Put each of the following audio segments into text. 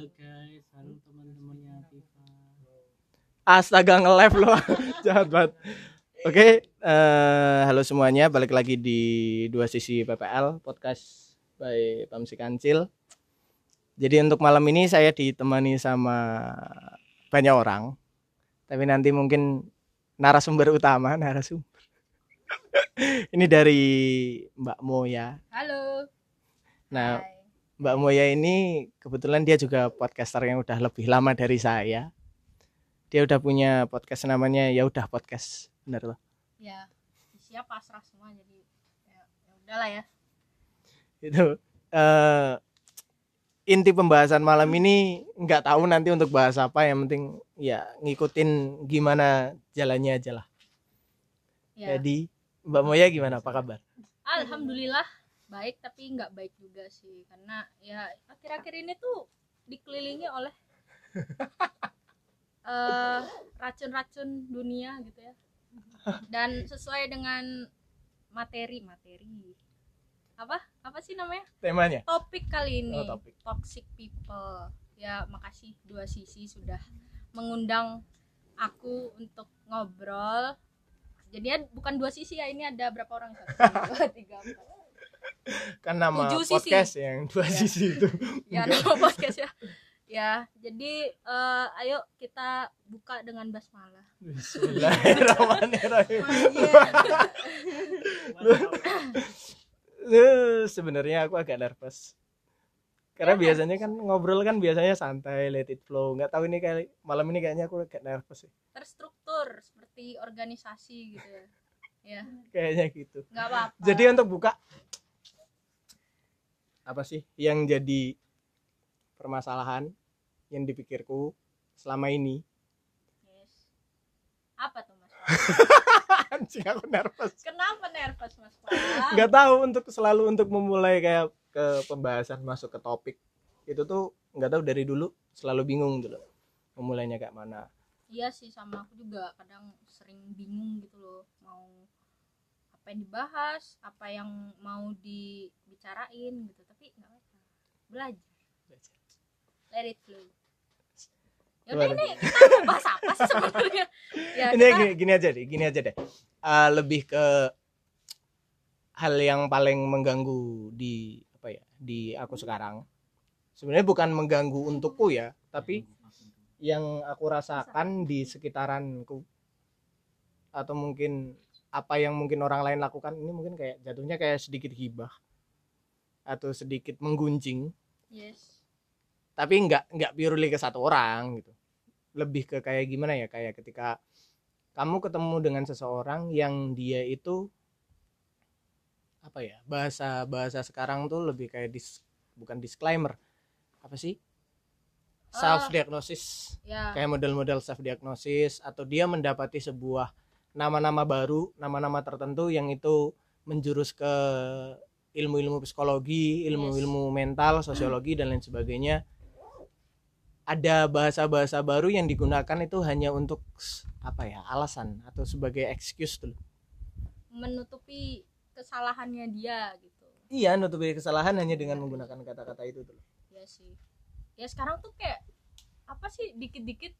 Halo guys, halo teman-temannya Tifa. Astaga nge-live loh. Jahat banget. Oke, eh, halo semuanya, balik lagi di dua sisi PPL podcast by Pamsi Kancil. Jadi untuk malam ini saya ditemani sama banyak orang. Tapi nanti mungkin narasumber utama, narasumber. ini dari Mbak Moya. Halo. Nah, Hai. Mbak Moya ini kebetulan dia juga podcaster yang udah lebih lama dari saya. Dia udah punya podcast namanya ya udah podcast, bener loh. Ya, isinya pasrah semua jadi ya, ya udahlah ya. Itu eh inti pembahasan malam ini nggak tahu nanti untuk bahas apa yang penting ya ngikutin gimana jalannya aja lah. Ya. Jadi Mbak Moya gimana apa kabar? Alhamdulillah baik tapi nggak baik juga sih. Karena ya akhir-akhir ini tuh dikelilingi oleh eh, racun-racun dunia gitu ya. Dan sesuai dengan materi materi. Apa? Apa sih namanya? Temanya? topik kali ini. Oh, topik. toxic people. Ya makasih dua sisi sudah mengundang aku untuk ngobrol. Jadinya bukan dua sisi ya ini ada berapa orang satu dua tiga empat Kan nama Tujuh sisi. podcast yang dua Ya. sisi itu. ya nama podcast ya. Ya jadi eh, ayo kita buka dengan basmalah. Bismillahirrahmanirrahim. Sebenarnya aku agak nervous. Karena Ya, biasanya kan ngobrol kan biasanya santai let it flow. Nggak tahu ini kayak malam ini kayaknya aku agak nervous sih. Terstruktur seperti organisasi gitu ya. Ya. Kayaknya gitu. Nggak apa-apa. Jadi untuk buka apa sih yang jadi permasalahan yang dipikirku selama ini Yes. apa tuh mas anjing aku nervous kenapa nervous mas Pak? nggak tahu untuk selalu untuk memulai kayak ke pembahasan masuk ke topik itu tuh nggak tahu dari dulu selalu bingung gitu loh memulainya kayak mana Iya sih sama aku juga kadang sering bingung gitu loh mau apa yang dibahas, apa yang mau dibicarain gitu. Tapi nggak apa belajar. Let it flow. Ya udah Gimana? ini kita bahas apa sih sebenarnya? Ya ini kita gini, gini aja deh gini aja deh. Eh, lebih ke hal yang paling mengganggu di apa ya di aku sekarang. Sebenarnya bukan mengganggu untukku ya tapi yang aku rasakan. di sekitaranku atau mungkin apa yang mungkin orang lain lakukan ini mungkin kayak jatuhnya kayak sedikit hibah atau sedikit menggunjing. Yes. tapi nggak nggak purely ke satu orang gitu. Lebih ke kayak gimana ya kayak ketika kamu ketemu dengan seseorang yang dia itu apa ya bahasa bahasa sekarang tuh lebih kayak dis bukan disclaimer apa sih? Self diagnosis Ya. kayak model-model self diagnosis atau dia mendapati sebuah nama-nama baru nama-nama tertentu yang itu menjurus ke ilmu-ilmu psikologi ilmu-ilmu mental sosiologi dan lain sebagainya ada bahasa-bahasa baru yang digunakan itu hanya untuk apa ya alasan atau sebagai excuse tuh menutupi kesalahannya dia gitu. iya nutupi kesalahan hanya dengan menggunakan kata-kata itu tuh Ya sih. Ya sekarang tuh kayak apa sih dikit-dikit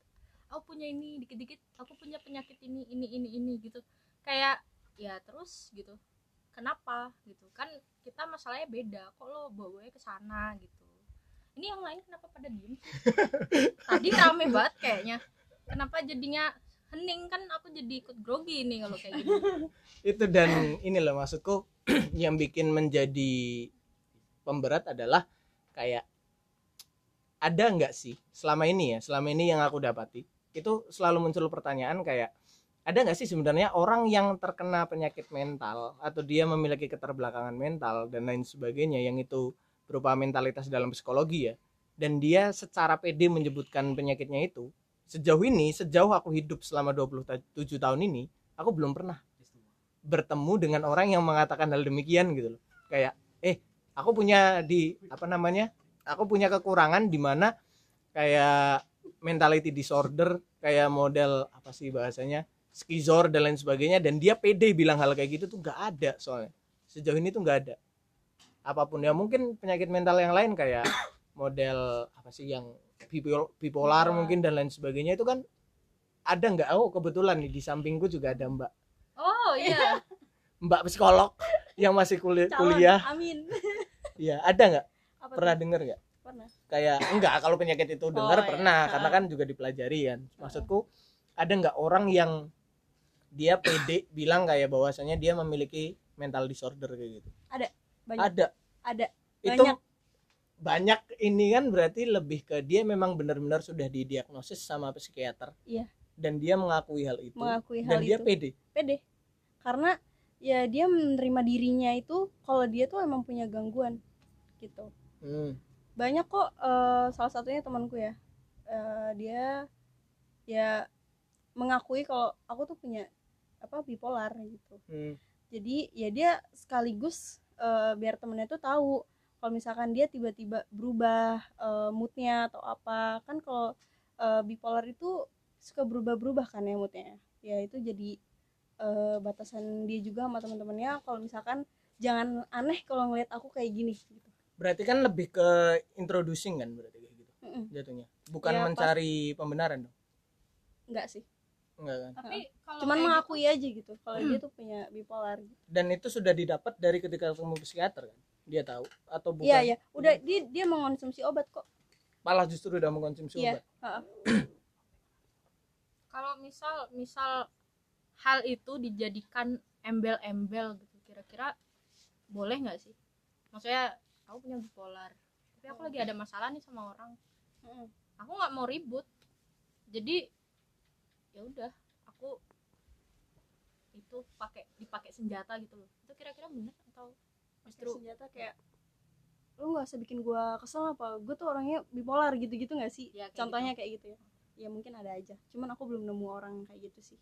aku punya ini, dikit-dikit aku punya penyakit ini, ini, ini, ini gitu. Kayak ya terus gitu. Kenapa gitu? Kan kita masalahnya beda. Kok lo bawa-bawanya ke sana gitu. Ini yang lain kenapa pada diem? Tadi rame banget kayaknya. Kenapa jadinya hening kan aku jadi ikut grogi nih kalau kayak gini. itu dan ini loh maksudku yang bikin menjadi pemberat adalah kayak ada nggak sih selama ini ya selama ini yang aku dapati itu selalu muncul pertanyaan kayak ada nggak sih sebenarnya orang yang terkena penyakit mental atau dia memiliki keterbelakangan mental dan lain sebagainya yang itu berupa mentalitas dalam psikologi ya dan dia secara pede menyebutkan penyakitnya itu sejauh ini sejauh aku hidup selama 27 tahun ini aku belum pernah bertemu dengan orang yang mengatakan hal demikian gitu loh. Kayak eh aku punya di apa namanya aku punya kekurangan di mana kayak mentality disorder kayak model apa sih bahasanya skizor dan lain sebagainya dan dia pede bilang hal kayak gitu tuh nggak ada soalnya. Sejauh ini tuh nggak ada. Apa pun ya mungkin penyakit mental yang lain kayak model apa sih yang bipol- bipolar Bipolar. mungkin dan lain sebagainya itu kan ada nggak? Oh kebetulan nih di sampingku juga ada mbak. Oh iya. Mbak psikolog yang masih kuli- Calon, kuliah. amin. Ya ada nggak? Pernah tuh? denger nggak pernah? Kayak enggak kalau penyakit itu dengar iya. pernah Ha. karena kan juga dipelajari kan. Maksudku ada nggak orang yang dia pede bilang kayak bahwasanya dia memiliki mental disorder kayak gitu? Banyak. Ada. Ada itu Banyak. banyak ini kan berarti lebih ke dia memang benar-benar sudah didiagnosis sama psikiater. Iya. dan dia mengakui hal itu. Mengakui dan hal dia itu. pede. Pede. Karena ya dia menerima dirinya itu kalau dia tuh emang punya gangguan gitu. Hmm. Banyak kok eh, salah satunya temanku ya. Eh, dia ya mengakui kalau aku tuh punya apa bipolar gitu. Hmm. jadi ya dia sekaligus eh, biar temennya tuh tahu kalau misalkan dia tiba-tiba berubah eh, moodnya atau apa. Kan kalau eh, bipolar itu suka berubah-berubah kan ya moodnya. Ya itu jadi eh, batasan dia juga sama teman-temannya kalau misalkan jangan aneh kalau ngelihat aku kayak gini gitu berarti kan lebih ke introducing kan berarti kayak gitu? Mm-mm. jatuhnya. Bukan Ya, pas- mencari pembenaran dong? Enggak sih. Enggak kan? Tapi kalau cuman kayak mengakui aja gitu kalau dia tuh punya bipolar gitu. dan itu sudah didapat dari ketika ketemu psikiater kan? Dia tahu? Atau bukan? iya. Iya udah dia dia mengonsumsi obat kok. Malah justru udah mengkonsumsi Iya. obat? Heeh. kalau misal misal hal itu dijadikan embel-embel gitu kira-kira boleh nggak sih? Maksudnya aku punya bipolar. Tapi aku lagi ada masalah nih sama orang. Mm-mm. aku nggak mau ribut. Jadi ya udah aku itu pakai dipakai senjata gitu loh. Itu kira-kira bener atau justru senjata kayak lu nggak usah bikin gua kesel apa? Gue tuh orangnya bipolar gitu-gitu nggak sih? Ya, kayak contohnya kayak gitu ya. Ya mungkin ada aja. Cuman aku belum nemu orang kayak gitu sih.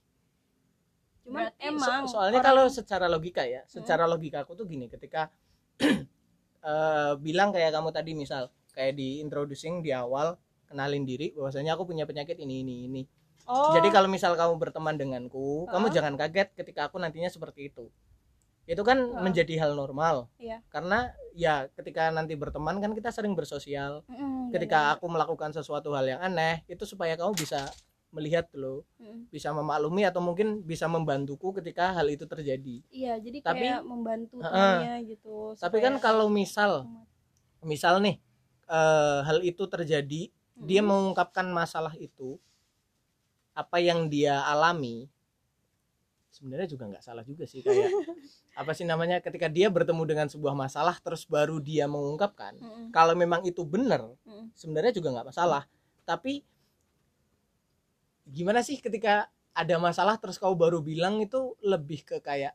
Cuman Berarti emang So- soalnya orang- kalau secara logika ya secara logika aku tuh gini ketika eh, bilang kayak kamu tadi misal kayak di introducing di awal kenalin diri bahwasanya aku punya penyakit ini ini ini oh jadi kalau misal kamu berteman denganku kamu Heeh. jangan kaget ketika aku nantinya seperti itu itu kan Heeh. menjadi hal normal Iya. karena ya ketika nanti berteman kan kita sering bersosial Mm-mm, ketika bener. aku melakukan sesuatu hal yang aneh itu supaya kamu bisa melihat loh Mm-mm. bisa memaklumi atau mungkin bisa membantuku ketika hal itu terjadi iya jadi Tapi- kayak membantu Heeh. temannya gitu tapi kan kalau misal misal nih eh, hal itu terjadi dia Mm-mm. mengungkapkan masalah itu apa yang dia alami sebenarnya juga nggak salah juga sih kayak apa sih namanya ketika dia bertemu dengan sebuah masalah terus baru dia mengungkapkan Mm-mm. kalau memang itu benar Mm-mm. sebenarnya juga nggak masalah tapi gimana sih ketika ada masalah terus kau baru bilang itu lebih ke kayak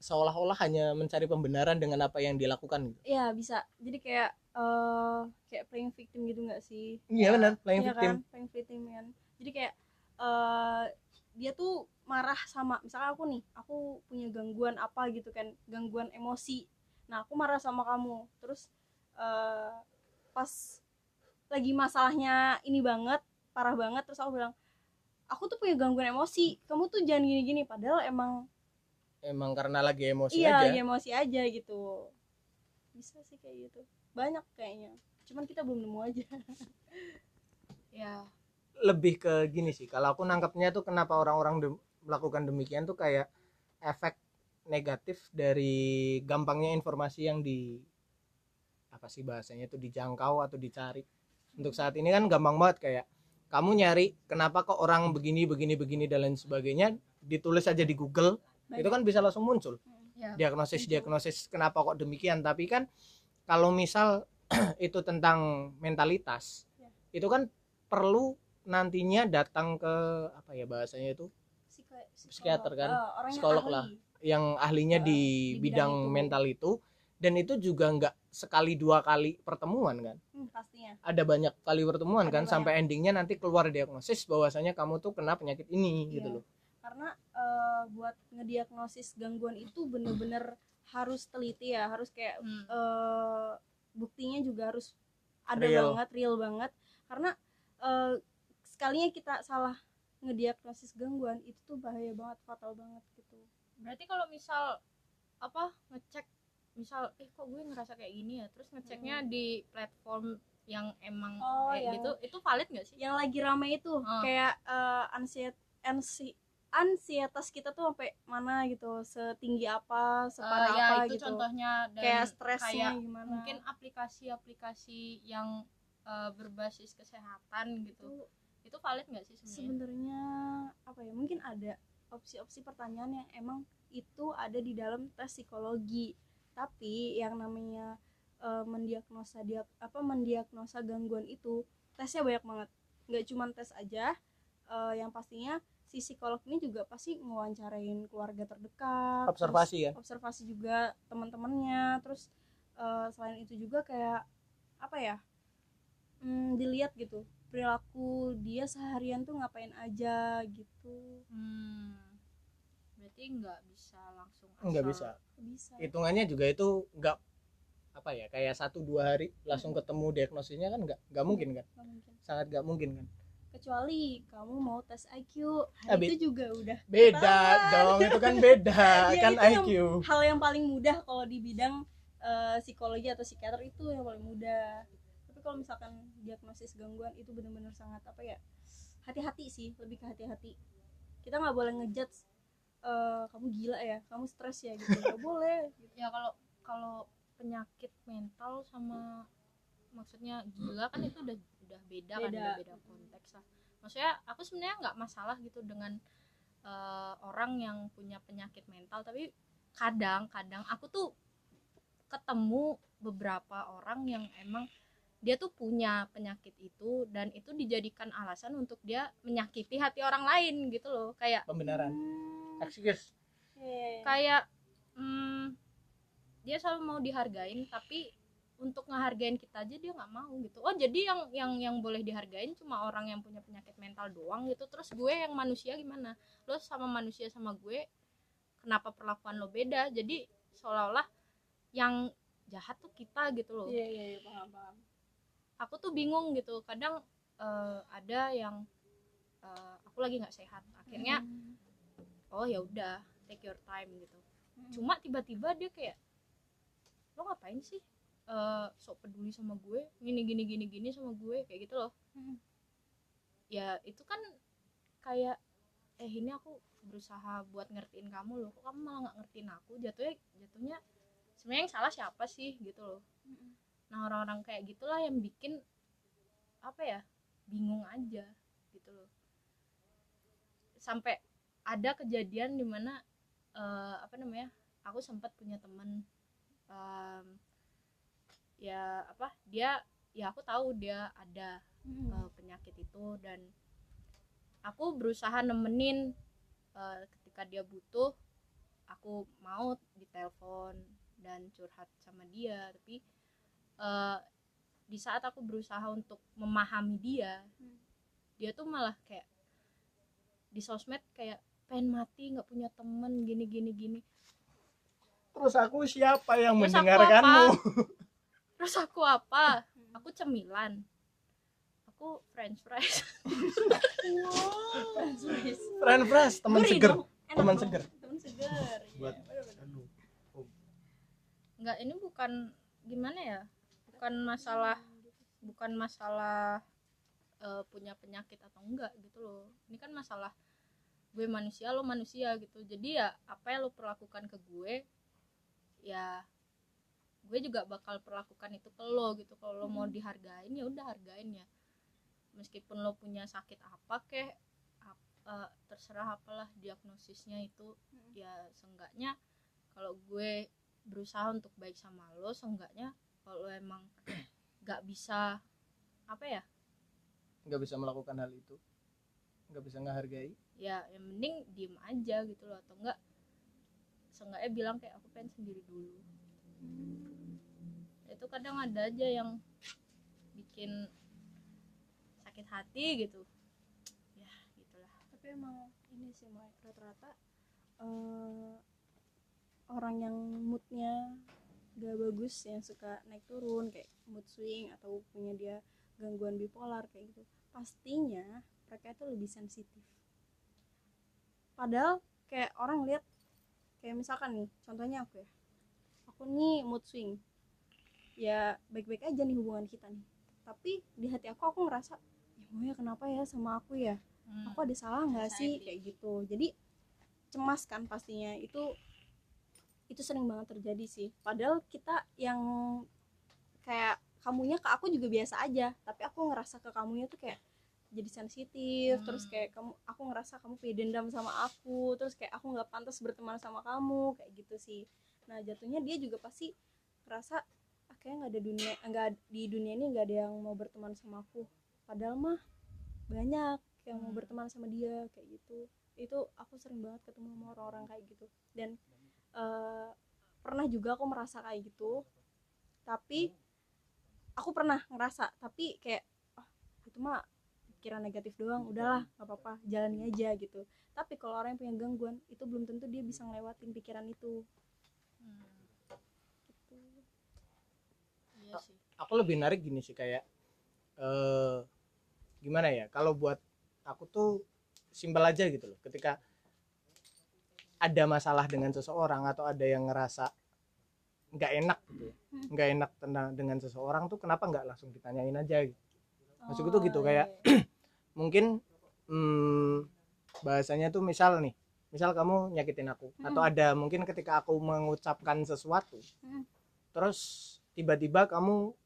seolah-olah hanya mencari pembenaran dengan apa yang dilakukan gitu. Iya bisa. Jadi kayak eh kayak playing victim gitu nggak sih? Iya benar, playing Iya victim. kan? Playing victim kan? Jadi kayak eh dia tuh marah sama misalnya aku nih aku punya gangguan apa gitu kan gangguan emosi. Nah aku marah sama kamu. Terus eh pas lagi masalahnya ini banget parah banget terus aku bilang aku tuh punya gangguan emosi kamu tuh jangan gini-gini padahal emang Emang karena lagi emosi iya aja. lagi emosi aja gitu bisa sih kayak gitu banyak kayaknya cuman kita belum nemu aja ya Lebih ke gini sih. Kalau aku nangkapnya tuh kenapa orang-orang dem- melakukan demikian tuh kayak efek negatif dari gampangnya informasi yang di apa sih bahasanya itu dijangkau atau dicari. Untuk saat ini kan gampang banget kayak kamu nyari kenapa kok orang begini begini begini dan lain sebagainya ditulis aja di Google itu kan bisa langsung muncul ya diagnosis diagnosis kenapa kok demikian tapi kan kalau misal itu tentang mentalitas Ya. itu kan perlu nantinya datang ke apa ya bahasanya itu Psiko- Psikiater kan? Yang Psikolog ahli. lah. yang ahlinya Eh, di, di bidang, bidang itu. mental itu dan itu juga nggak sekali dua kali pertemuan kan Hmm, pastinya ada banyak kali pertemuan Ada kan banyak. sampai endingnya nanti keluar diagnosis bahwasanya kamu tuh kena penyakit ini Iya. gitu loh karena eh, buat ngediagnosis gangguan itu bener-bener harus teliti ya harus kayak Hmm. eh, buktinya juga harus ada Real. banget real banget karena eh, sekalinya kita salah ngediagnosis gangguan itu tuh bahaya banget fatal banget gitu berarti kalau misal apa ngecek misal eh kok gue ngerasa kayak gini ya? Terus ngeceknya di platform yang emang Oh, kayak yang- gitu itu valid nggak sih? yang lagi rame itu Oh. kayak eh, ansiet ansi ansietas kita tuh sampai mana gitu setinggi apa separah Eh, ya apa itu gitu. contohnya dan kayak stresnya kayak gimana. mungkin aplikasi-aplikasi yang eh, berbasis kesehatan gitu. Itu itu valid nggak sih sebenarnya? sebenarnya apa ya mungkin ada opsi-opsi pertanyaan yang emang itu ada di dalam tes psikologi tapi yang namanya eh, mendiagnosa dia apa mendiagnosa gangguan itu tesnya banyak banget. Nggak cuma tes aja eh, yang pastinya si psikolog ini juga pasti ngewawancarain keluarga terdekat terus observasi kan observasi juga teman-temannya terus eh, selain itu juga kayak apa ya hmm, dilihat gitu perilaku dia seharian tuh ngapain aja gitu. Hmm, berarti nggak bisa langsung nggak bisa bisa. Hitungannya juga itu nggak apa ya kayak satu dua hari langsung ketemu diagnosisnya kan nggak nggak mungkin kan? Nggak mungkin. sangat nggak mungkin kan? Kecuali kamu mau tes IQ Ah, be- itu juga udah beda Ketahuan. dong itu kan beda Iya, kan itu yang- IQ hal yang paling mudah kalau di bidang eh, psikologi atau psikiater itu yang paling mudah. Tapi kalau misalkan diagnosis gangguan itu benar-benar sangat apa ya hati-hati sih lebih ke hati-hati. Kita nggak boleh ngejudge eh, kamu gila ya kamu stres ya gitu nggak boleh gitu. ya kalau kalau penyakit mental sama maksudnya gila kan itu udah udah beda, kan Beda. udah beda konteks lah maksudnya aku sebenarnya nggak masalah gitu dengan eh, orang yang punya penyakit mental tapi kadang-kadang aku tuh ketemu beberapa orang yang emang dia tuh punya penyakit itu dan itu dijadikan alasan untuk dia menyakiti hati orang lain gitu loh kayak pembenaran Hmm, excuse kayak hmm, dia selalu mau dihargain tapi untuk ngehargain kita aja dia nggak mau gitu. Oh jadi yang yang yang boleh dihargain cuma orang yang punya penyakit mental doang gitu. Terus gue yang manusia gimana? Lo sama manusia sama gue kenapa perlakuan lo beda? Jadi seolah-olah yang jahat tuh kita gitu loh. Iya iya iya, paham paham. Aku tuh bingung gitu. Kadang eh, ada yang eh, aku lagi nggak sehat. Akhirnya Hmm. Oh ya udah take your time gitu Hmm. cuma tiba-tiba dia kayak lo ngapain sih eh sok peduli sama gue gini gini gini gini sama gue kayak gitu loh Hmm. ya itu kan kayak eh ini aku berusaha buat ngertiin kamu loh kok kamu malah nggak ngertiin aku jatuhnya jatuhnya sebenarnya yang salah siapa sih gitu loh Hmm. nah orang-orang kayak gitulah yang bikin apa ya bingung aja gitu loh sampai ada kejadian di mana eh, apa namanya aku sempat punya teman em, ya apa dia ya aku tahu dia ada Hmm. eh, penyakit itu dan aku berusaha nemenin eh, ketika dia butuh aku mau ditelepon dan curhat sama dia tapi eh, di saat aku berusaha untuk memahami dia Hmm. dia tuh malah kayak di sosmed kayak pengen mati nggak punya temen gini gini gini. Terus aku siapa yang Terus aku mendengarkanmu? terus aku apa? Aku cemilan. Aku french fries. French fries. friend fresh teman seger Teman seger. teman seger iya, Buat- nggak ini bukan gimana ya? Bukan masalah bukan masalah eh, punya penyakit atau enggak gitu loh. Ini kan masalah gue manusia lo manusia gitu. Jadi ya apa yang lo perlakukan ke gue ya gue juga bakal perlakukan itu ke lo gitu. Kalau lo mau Hmm. dihargain ya udah hargain ya. Meskipun lo punya sakit apa kek ap- eh, terserah apalah diagnosisnya itu Hmm. ya seenggaknya kalau gue berusaha untuk baik sama lo seenggaknya kalau lo emang nggak bisa apa ya? Nggak bisa melakukan hal itu nggak bisa ngehargai. Ya yang mending diem aja gitu loh atau enggak seenggaknya bilang kayak aku pengen sendiri dulu. Itu kadang ada aja yang bikin sakit hati gitu. Ya gitulah. Tapi emang ini sih Mai, rata-rata eh, orang yang moodnya gak bagus yang suka naik turun kayak mood swing atau punya dia gangguan bipolar kayak gitu pastinya mereka itu lebih sensitif. Padahal kayak orang lihat kayak misalkan nih contohnya aku ya. Aku nih mood swing. Ya baik-baik aja nih hubungan kita nih. Tapi di hati aku aku ngerasa ya maunya kenapa ya sama aku ya? Hmm. aku ada salah nggak sih. Kayak gitu. Jadi cemas kan pastinya. Itu itu sering banget terjadi sih. Padahal kita yang kayak kamunya ke aku juga biasa aja. Tapi aku ngerasa ke kamunya tuh kayak jadi sensitif Hmm. terus kayak kamu aku ngerasa kamu punya dendam sama aku terus kayak aku nggak pantas berteman sama kamu kayak gitu sih. Nah jatuhnya dia juga pasti ngerasa ah, kayaknya nggak ada dunia nggak di dunia ini nggak ada yang mau berteman sama aku. Padahal mah banyak yang mau Hmm. berteman sama dia kayak gitu. Itu aku sering banget ketemu sama orang-orang kayak gitu. Dan eh, pernah juga aku merasa kayak gitu. Tapi aku pernah ngerasa tapi kayak ah itu mah pikiran negatif doang udahlah nggak apa-apa jalani aja gitu tapi kalau orang yang punya gangguan itu belum tentu dia bisa ngelewatin pikiran itu Hmm. gitu. Iya sih. aku lebih narik gini sih kayak eh gimana ya kalau buat aku tuh simpel aja gitu loh ketika ada masalah dengan seseorang atau ada yang ngerasa nggak enak gitu ya, Hmm. nggak enak tentang dengan seseorang tuh kenapa nggak langsung ditanyain aja gitu Maksudku tuh gitu, Oh, kayak- iya. Mungkin hmm, bahasanya tuh misal nih misal kamu nyakitin aku atau ada mungkin ketika aku mengucapkan sesuatu Mm. terus tiba-tiba kamu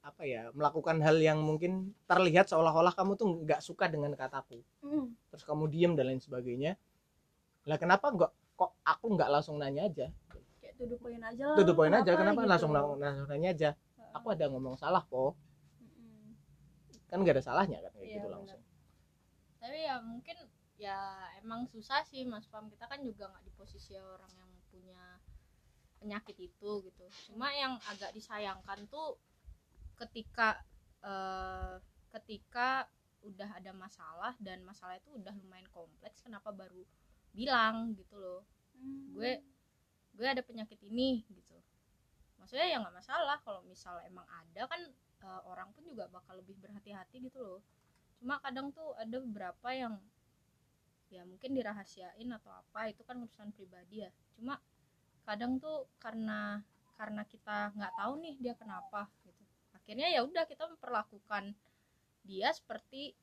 apa ya melakukan hal yang mungkin terlihat seolah-olah kamu tuh nggak suka dengan kataku. Mm. terus kamu diem dan lain sebagainya. Lah kenapa nggak kok aku nggak langsung nanya aja? Kayak to the point aja lah tuh the point aja kenapa gitu. langsung langsung nanya aja? Aku ada ngomong salah kok Mm-mm. kan nggak ada salahnya kan kayak Iya, gitu langsung Tapi ya mungkin ya emang susah sih Mas Pam kita kan juga nggak di posisi orang yang punya penyakit itu gitu. Cuma yang agak disayangkan tuh ketika eh, ketika udah ada masalah dan masalah itu udah lumayan kompleks kenapa baru bilang gitu loh Mm. gue gue ada penyakit ini gitu maksudnya ya nggak masalah kalau misal emang ada kan eh, orang pun juga bakal lebih berhati-hati gitu loh cuma kadang tuh ada beberapa yang ya mungkin dirahasiain atau apa itu kan urusan pribadi ya. Cuma kadang tuh karena karena kita nggak tahu nih dia kenapa gitu. Akhirnya ya udah kita memperlakukan dia seperti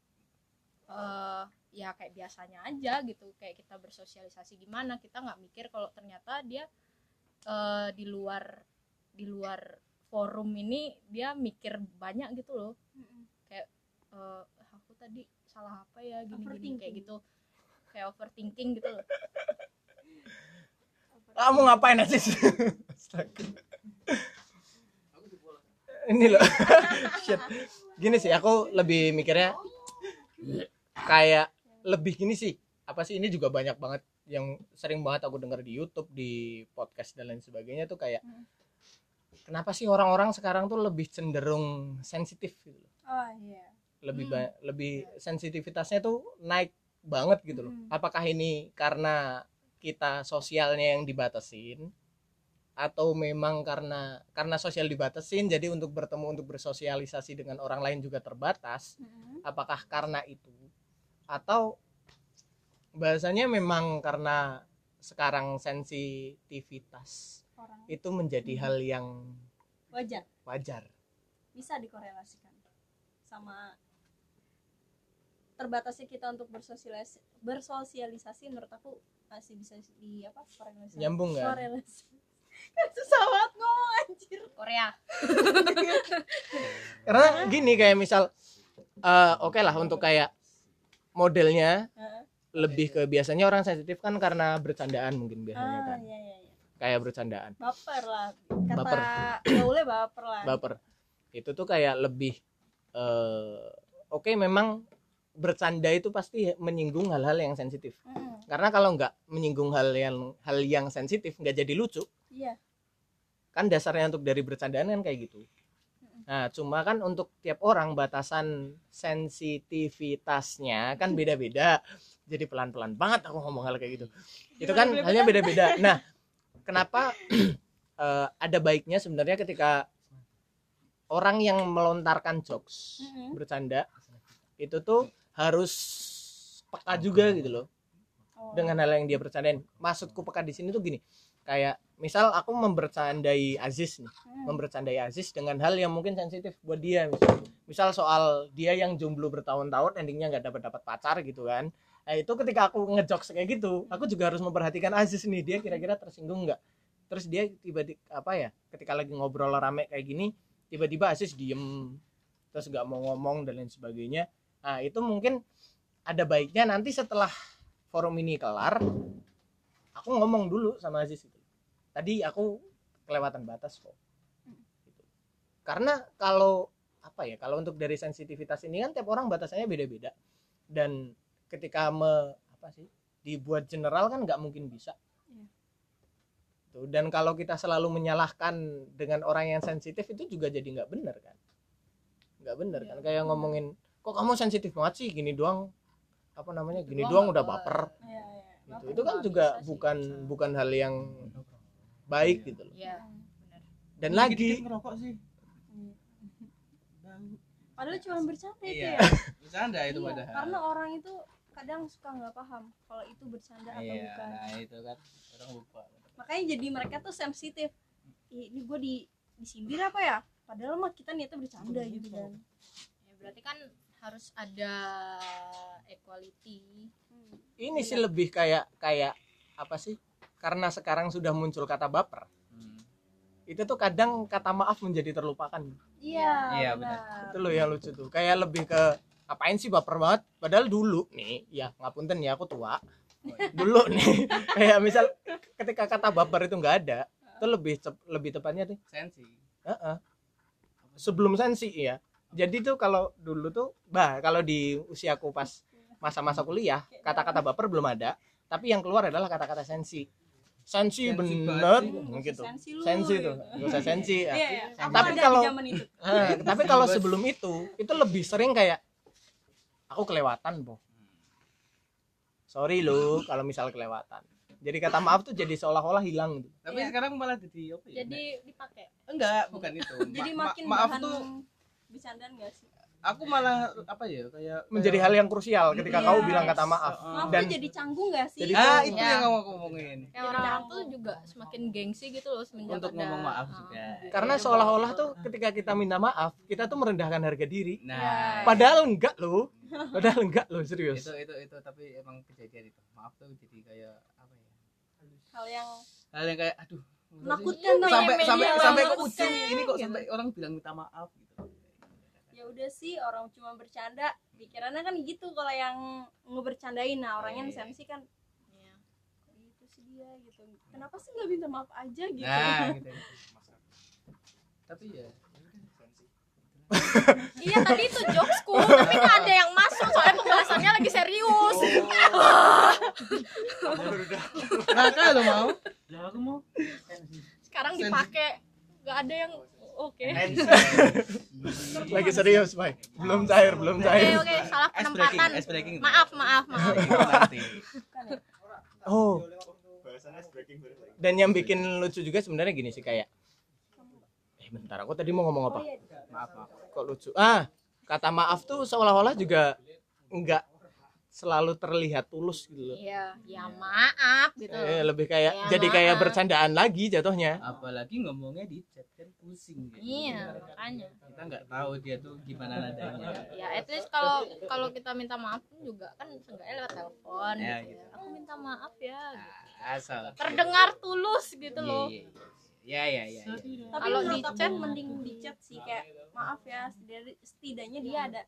eh ya kayak biasanya aja gitu. Kayak kita bersosialisasi gimana kita nggak mikir kalau ternyata dia eh di luar di luar forum ini dia mikir banyak gitu loh. Eh aku tadi salah apa ya gini gini kayak gitu. Kayak overthinking gitu loh. Kamu ngapain aja sih? Ini loh. Shit. gini sih aku lebih mikirnya kayak lebih gini sih. Apa sih ini juga banyak banget yang sering banget aku dengar di YouTube di podcast dan lain sebagainya tuh kayak Hmm. kenapa sih orang-orang sekarang tuh lebih cenderung sensitif gitu loh? Oh iya lebih Hmm. lebih sensitivitasnya tuh naik banget gitu loh Hmm. apakah ini karena kita sosialnya yang dibatasin atau memang karena karena sosial dibatasin jadi untuk bertemu untuk bersosialisasi dengan orang lain juga terbatas Mm-mm. apakah karena itu atau bahasanya memang karena sekarang sensitivitas orang itu menjadi Hmm. hal yang wajar wajar bisa dikorelasikan sama terbatasnya kita untuk bersosialisasi bersosialisasi menurut aku masih bisa di apa korelasi Nyambung nggak? korelasi. Susah banget ngomong anjir. Korea. Karena gini kayak misal eh, oke lah untuk kayak modelnya Heeh. lebih ke biasanya orang sensitif kan karena bercandaan mungkin biasanya ah kan. iya iya iya. Kayak bercandaan. Baper lah. Kata Baper. gaulnya baper lah. Baper. Itu tuh kayak lebih eh oke memang bercanda itu pasti menyinggung hal-hal yang sensitif. Mm-mm. karena kalau nggak menyinggung hal yang hal yang sensitif nggak jadi lucu. Iya. Kan dasarnya untuk dari bercandaan kan kayak gitu. Nah cuma kan untuk tiap orang batasan sensitivitasnya kan beda-beda. Jadi pelan-pelan banget aku ngomong hal kayak gitu. Itu kan halnya beda-beda. Nah kenapa eh, ada baiknya sebenarnya ketika orang yang melontarkan jokes Mm-mm. bercanda itu tuh harus peka juga gitu loh. Oh. dengan hal yang dia bercandain. Maksudku peka di sini tuh gini kayak misal aku membercandai Aziz nih Hmm. membercandai Aziz dengan hal yang mungkin sensitif buat dia misal, misal soal dia yang jomblo bertahun-tahun endingnya nggak dapat dapat pacar gitu kan. Nah itu ketika aku ngejokes kayak gitu aku juga harus memperhatikan Aziz nih dia kira-kira tersinggung nggak? Terus dia tiba-tiba apa ya ketika lagi ngobrol rame kayak gini tiba-tiba Aziz diem terus nggak mau ngomong dan lain sebagainya nah itu mungkin ada baiknya nanti setelah forum ini kelar aku ngomong dulu sama Aziz itu. Tadi aku kelewatan batas kok. Gitu. karena kalau apa ya kalau untuk dari sensitivitas ini kan tiap orang batasannya beda-beda. Dan ketika me apa sih dibuat general kan nggak mungkin bisa. Iya. Tuh, dan kalau kita selalu menyalahkan dengan orang yang sensitif itu juga jadi nggak bener kan? Nggak bener Iya. kan? Kayak ngomongin kok kamu sensitif banget sih gini doang apa namanya Itu gini doang doang udah baper. baper Iya, iya. gitu. Baper itu kan juga bisa sih. bukan bukan hal yang baik gitu loh Iya. dan Dikit-dikit lagi ngerokok sih Iya. Padahal cuma bercanda itu iya ya. bercanda itu Iya, padahal karena orang itu kadang suka nggak paham kalau itu bercanda atau iya bukan. nah itu kan orang lupa Makanya jadi mereka tuh sensitif. Ini gue di disindir apa ya? Padahal mah kita niatnya bercanda gitu kan. Ya, berarti kan harus ada equality. Hmm. ini sih lebih kayak kayak apa sih? Karena sekarang sudah muncul kata baper. Hmm. itu tuh kadang kata maaf menjadi terlupakan. Iya, Iya, benar. itu loh yang lucu tuh. Kayak lebih ke apain sih baper banget? Padahal dulu nih ya ngapunten ya aku tua. Dulu nih kayak misal ketika kata baper itu nggak ada itu lebih cep- lebih tepatnya tuh sensi. Heeh. sebelum sensi ya jadi tuh kalau dulu tuh bah kalau di usiaku pas masa-masa kuliah kata-kata baper belum ada. Tapi yang keluar adalah kata-kata sensi. Sensi, Sensi bener. banget gitu. Sensi lu, sensi tuh. gitu. nggak usah sensi ya. Iya, iya. Aku Tapi kalau- di zaman itu. Eh, tapi kalau sebelum itu itu lebih sering kayak aku kelewatan po sorry lo kalau misal kelewatan. Jadi kata maaf tuh jadi seolah-olah hilang gitu. tapi Iya. sekarang malah jadi apa ya jadi dipakai? Enggak bukan itu. Jadi Ma- makin ma- maaf bahan tuh bercandaan gak sih? aku malah apa ya kayak menjadi hal yang krusial ketika Iya. kau bilang kata maaf. Maaf Dan- jadi canggung gak sih? Jadi ah itu Ya. yang mau aku ngomongin. Kayak orang-orang tuh juga semakin gengsi gitu loh semenjak untuk ada- ngomong maaf Ah. juga. Karena Iya, seolah-olah tuh ketika kita minta maaf kita tuh merendahkan harga diri. Nah. Padahal enggak loh. Padahal enggak loh serius. Itu itu itu. Tapi emang kejadian itu. Maaf tuh jadi kayak apa ya? Hal yang hal yang kayak aduh menakutkan sampai Iya, sampai iya, sampai ke ujung ini kok Gitu. sampai orang bilang minta maaf. gitu ya udah sih orang cuma bercanda. Pikirannya kan gitu kalau yang ngebercandain. Nah orangnya yang Iya. sensi kan Iya. kok gitu sih dia? Gitu. Kenapa sih nggak minta maaf aja? Gitu. Nah gitu. Tapi ya iya tadi itu jokesku. Tapi nggak ada yang masuk soalnya pembahasannya lagi serius. Raka lo mau. Ya aku mau. Sekarang dipakai. Nggak ada yang oke. Lagi serius Pak. Belum cair belum oke cair. oke salah ice breaking penempatan. ice breaking. Maaf maaf maaf. Oh. Dan yang bikin lucu juga sebenarnya gini sih kayak eh bentar aku tadi mau ngomong apa? Oh iya. Maaf maaf. Kok lucu? Ah kata maaf tuh seolah-olah juga enggak selalu terlihat tulus gitu loh iya ya maaf gitu eh, lebih kayak Ya, jadi kayak bercandaan lagi jatuhnya apalagi ngomongnya di chat kan pusing gitu. iya makanya kita nggak tahu dia tuh gimana nadanya ya at least kalau kalau kita minta maaf pun juga kan seenggaknya lewat telepon Ya, gitu gitu. ya. aku minta maaf ya gitu. asal terdengar tulus gitu Iya, loh iya, iya ya ya ya, ya. tapi Kalau di chat- mending di chat sih kayak maaf ya setidaknya dia ada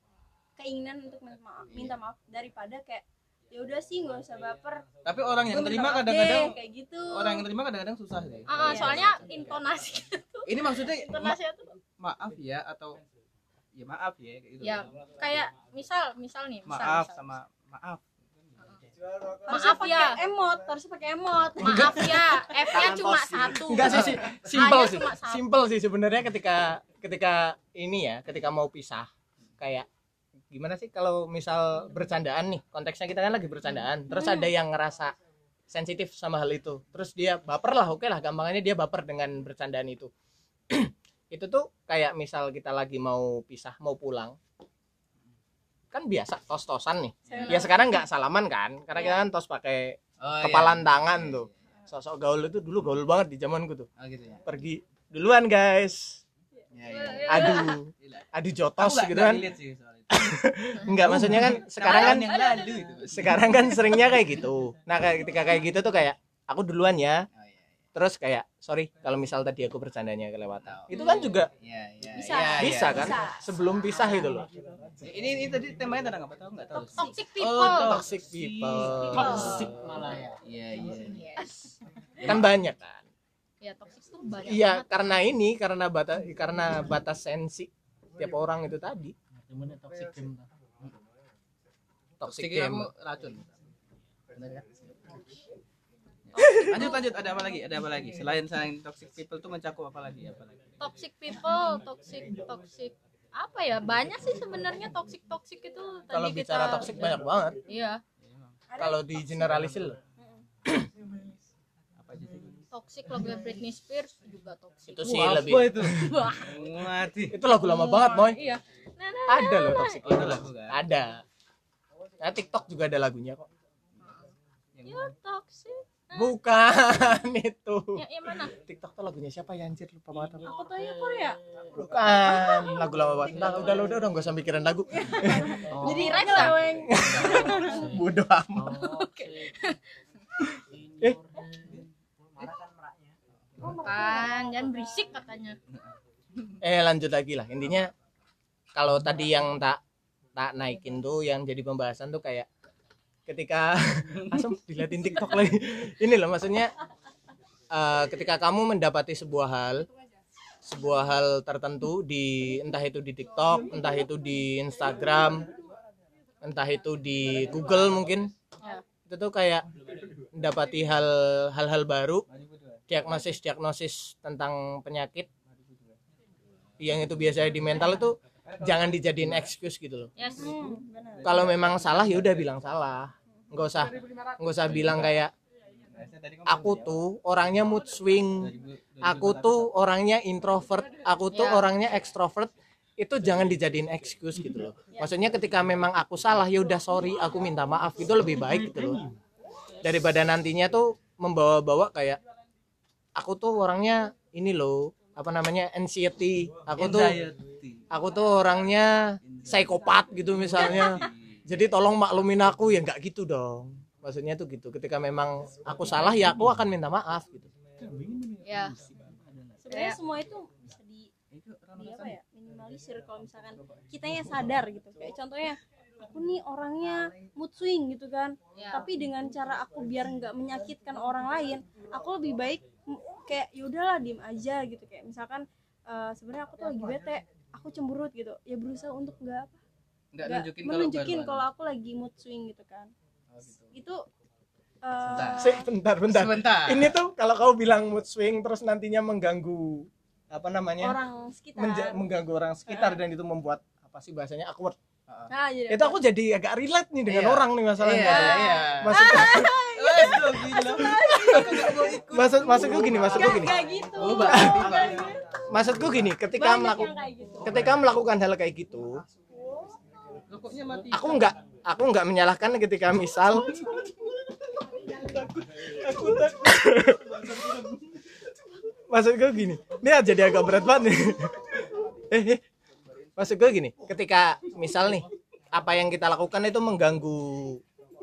keinginan untuk minta maaf, minta maaf daripada kayak ya udah sih nggak usah baper. Tapi orang yang terima kadang-kadang kayak gitu. orang yang terima kadang-kadang susah deh. Ah, ah, Iya. soalnya intonasi ini maksudnya ma- intonasinya tuh maaf ya atau ya maaf ya kayak gitu. Ya kayak misal misal nih misal, maaf misal. sama maaf. Harusnya maaf ya. pakai emot harusnya pakai emot. Maaf ya. F-nya cuma satu. Enggak sih sih. Simple sih. simple sih sebenarnya ketika ketika ini ya ketika mau pisah. Kayak gimana sih kalau misal bercandaan nih konteksnya kita kan lagi bercandaan terus ada yang ngerasa sensitif sama hal itu terus dia baper lah oke lah gampangannya dia baper dengan bercandaan itu. Itu tuh kayak misal kita lagi mau pisah mau pulang kan biasa tos-tosan nih. Ya sekarang nggak salaman kan karena kita kan tos pakai oh, kepalan tangan tuh. sosok gaul itu dulu gaul banget di zamanku tuh. Oh gitu ya? Pergi duluan guys. Ya ya aduh Gila. adu Aku jotos gitu kan enggak maksudnya kan sekarang kan yang lalu itu. sekarang kan seringnya kayak gitu. Nah kayak ketika kayak gitu tuh kayak aku duluan ya. Oh iya iya. terus kayak sorry kalau misal tadi aku bercandanya kelewatan. Tahu. itu kan juga Iya, iya, Bisa. iya, iya. bisa kan? Bisa. sebelum pisah itu loh. Ini ini tadi temanya tentang apa tahu nggak tahu? toxic Oh, people. toxic people. toxic malah ya. Iya, iya. yes. Kan banyak kan? Ya toxic tuh banyak iya karena ini karena batas karena batas sensi tiap orang itu tadi temennya toxic game toxic game. racun. Benar kan? lanjut lanjut. Ada apa lagi? Ada apa lagi? Selain selain toxic people tuh mencakup apa lagi? Apa lagi? Toxic people toxic toxic. Apa ya? Banyak sih sebenarnya toxic toxic itu tadi kalau kita bicara toxic banyak banget. Iya. Kalau di generalisir loh apa aja sih toxic lagu Britney Spears juga toxic. Itu sih Wah, lebih apa itu? Wah, mati. Itu lagu lama banget moy. Iya. Nah, nah, ada loh toxic Oh, itu lagu kan ada. Nah TikTok juga ada lagunya kok. You're toxic. Bukan itu. Ya, yang mana? TikTok tuh lagunya siapa ya anjir? Lupa banget aku. aku tuh ya. Korea bukan. Lagu lama banget. Nah, udah lo udah udah gak usah mikirin lagu. Jadi Rexa. nyeleweng bodoh amat. Eh. Bukan jangan berisik katanya. Eh lanjut lagi lah. Intinya kalau tadi yang tak tak naikin tuh yang jadi pembahasan tuh kayak ketika asem diliatin TikTok lagi. Ini loh maksudnya eh, ketika kamu mendapati sebuah hal sebuah hal tertentu di entah itu di TikTok entah itu di Instagram entah itu di Google mungkin Ya. itu tuh kayak mendapati hal hal-hal baru diagnosis diagnosis tentang penyakit. Yang itu biasanya di mental itu jangan dijadiin excuse gitu loh. Yes. Kalau memang salah ya udah bilang salah. Nggak usah nggak usah bilang kayak aku tuh orangnya mood swing. Aku tuh orangnya introvert. Aku tuh Ya. orangnya extrovert. Itu jangan dijadiin excuse gitu loh. Maksudnya ketika memang aku salah ya udah sorry aku minta maaf. Itu lebih baik gitu loh. Daripada nantinya tuh membawa-bawa kayak aku tuh orangnya ini loh apa namanya anxiety. Aku tuh aku tuh orangnya psikopat gitu misalnya. Jadi tolong maklumin aku ya nggak gitu dong. Maksudnya tuh gitu ketika memang aku salah ya aku akan minta maaf gitu. Ya. Sebenarnya semua itu bisa di, di apa ya minimalisir kalau misalkan kitanya sadar gitu. Kayak contohnya aku nih orangnya mood swing gitu kan. Ya. Tapi dengan cara aku biar nggak menyakitkan orang lain aku lebih baik kayak yaudahlah diem aja gitu. Kayak misalkan eh, sebenarnya aku tuh lagi bete aku cemberut gitu. Ya berusaha untuk nggak apa nggak nggak nunjukin kalau menunjukin kalau aku lagi mood swing gitu kan. Oh, gitu. itu eh, Sebentar. Sih, bentar bentar sebentar. Ini tuh kalau kau bilang mood swing terus nantinya mengganggu apa namanya? Orang sekitar. Mengganggu orang sekitar dan itu membuat apa sih bahasanya awkward nah jadi itu aku jadi agak relate nih dengan Iya. orang nih masalahnya. Iya iya. Maksud Waduh, gila. Aku nggak mau ikut. maksud maksudku gini maksudku gini. kayak gitu. Oh, gitu. maksudku gini ketika Banyak melakukan gitu. ketika melakukan hal kayak gitu Rokoknya mati. aku nggak aku nggak menyalahkan ketika misal maksud gue gini ini jadi agak berat banget nih. Eh, eh. Maksud gue gini ketika misal nih apa yang kita lakukan itu mengganggu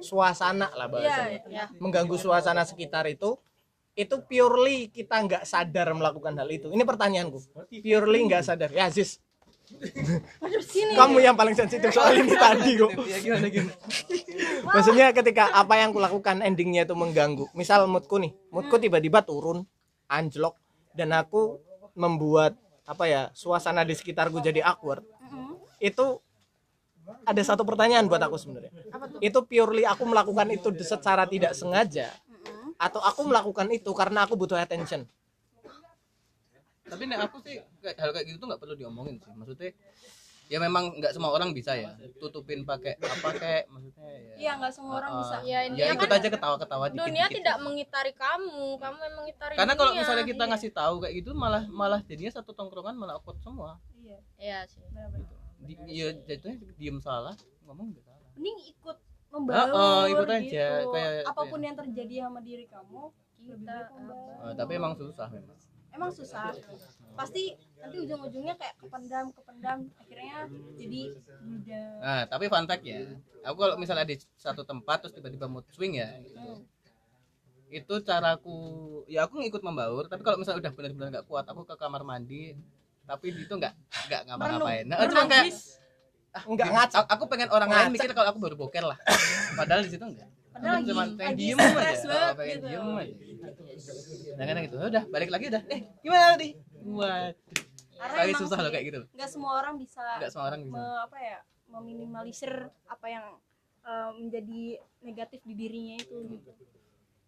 suasana lah bahasanya. Iya, mengganggu suasana sekitar itu itu purely kita nggak sadar melakukan hal itu. Ini pertanyaanku. Purely nggak sadar. Ya Aziz. Sini. Kamu yang paling sensitif soal ini tadi kok. Ya gimana? maksudnya ketika apa yang kulakukan endingnya itu mengganggu. Misal moodku nih moodku tiba-tiba turun anjlok dan aku membuat apa ya suasana di sekitarku jadi awkward. Itu ada satu pertanyaan buat aku sebenarnya. Itu purely aku melakukan itu secara tidak sengaja atau aku melakukan itu karena aku butuh attention? Tapi nek aku sih kayak hal kayak gitu tuh nggak perlu diomongin sih. Maksudnya ya memang nggak semua orang bisa ya. Tutupin pakai apa kayak maksudnya ya. iya nggak semua orang Ah, bisa. Ya ya intinya ikut kan aja ketawa-ketawa dikit dunia tidak mengitari kamu kamu yang mengitari karena kalau misalnya kita Iya. ngasih tahu kayak gitu malah malah jadinya satu tongkrongan malah awkward semua. Iya. Iya sih. Di, ya jatuhnya diem salah ngomong nggak salah. Mending ikut Oh, membaur oh, ikut aja. gitu. Kayak- apa pun yang terjadi sama diri kamu lebih Kita, baik. Oh, tapi emang susah memang emang susah. Pasti nanti ujung-ujungnya kayak kependam kependam akhirnya jadi mudah nah tapi fun fact ya aku kalau misalnya di satu tempat terus tiba-tiba mood swing ya gitu. Hmm. itu caraku ya aku ngikut membaur tapi kalau misalnya udah benar-benar nggak kuat aku ke kamar mandi tapi itu nggak nggak ngapa-ngapain. Nah, cuma kayak ah, Enggak, gini, ngaca. aku- pengen orang lain mikir kalau aku baru boker lah. Padahal di situ enggak Padahal lagi- pengen lagi diem stres aja banget pengen gitu. diem aja. Nah kadang gitu. Udah balik lagi udah. Eh gimana nih buat. Emang susah loh kayak gitu. nggak semua orang bisa nggak semua orang bisa. me- apa ya meminimalisir apa yang eh, menjadi negatif di dirinya itu gitu.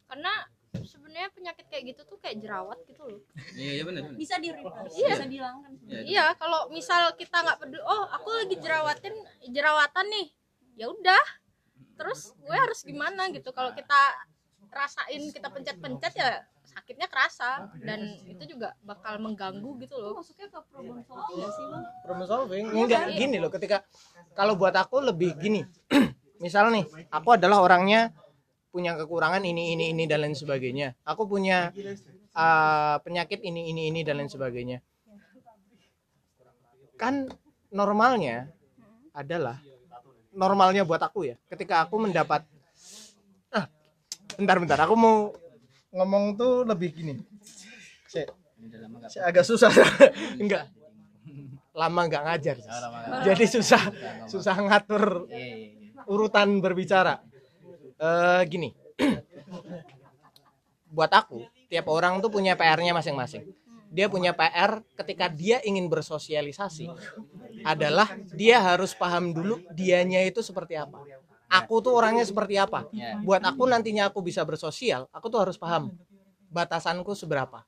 karena sebenarnya penyakit kayak gitu tuh kayak jerawat gitu loh. Iya iya benar bisa di reverse Iya. bisa dihilangkan. Iya. iya kalau misal kita nggak peduli oh aku lagi jerawatin jerawatan nih. Ya udah terus gue harus gimana gitu? Kalau kita rasain kita pencet-pencet ya sakitnya kerasa dan itu juga bakal mengganggu gitu loh. Masuknya ke problem solving nggak sih bang? Problem solving? Enggak gini loh ketika kalau buat aku lebih gini. Misal nih aku adalah orangnya punya kekurangan ini ini ini dan lain sebagainya. Aku punya uh, penyakit ini ini ini dan lain sebagainya. Kan normalnya adalah normalnya buat aku ya. Ketika aku mendapat ah bentar bentar aku mau ngomong tuh lebih gini. Saya, agak susah. Enggak. Lama nggak ngajar. Oh, nggak- jadi susah susah ngatur iya iya iya. urutan berbicara. Eh gini. Buat aku tiap orang tuh punya PR-nya masing-masing dia punya PR ketika dia ingin bersosialisasi adalah dia harus paham dulu dianya itu seperti apa. Aku tuh orangnya seperti apa. Ya. buat aku nantinya aku bisa bersosial aku tuh harus paham batasanku seberapa.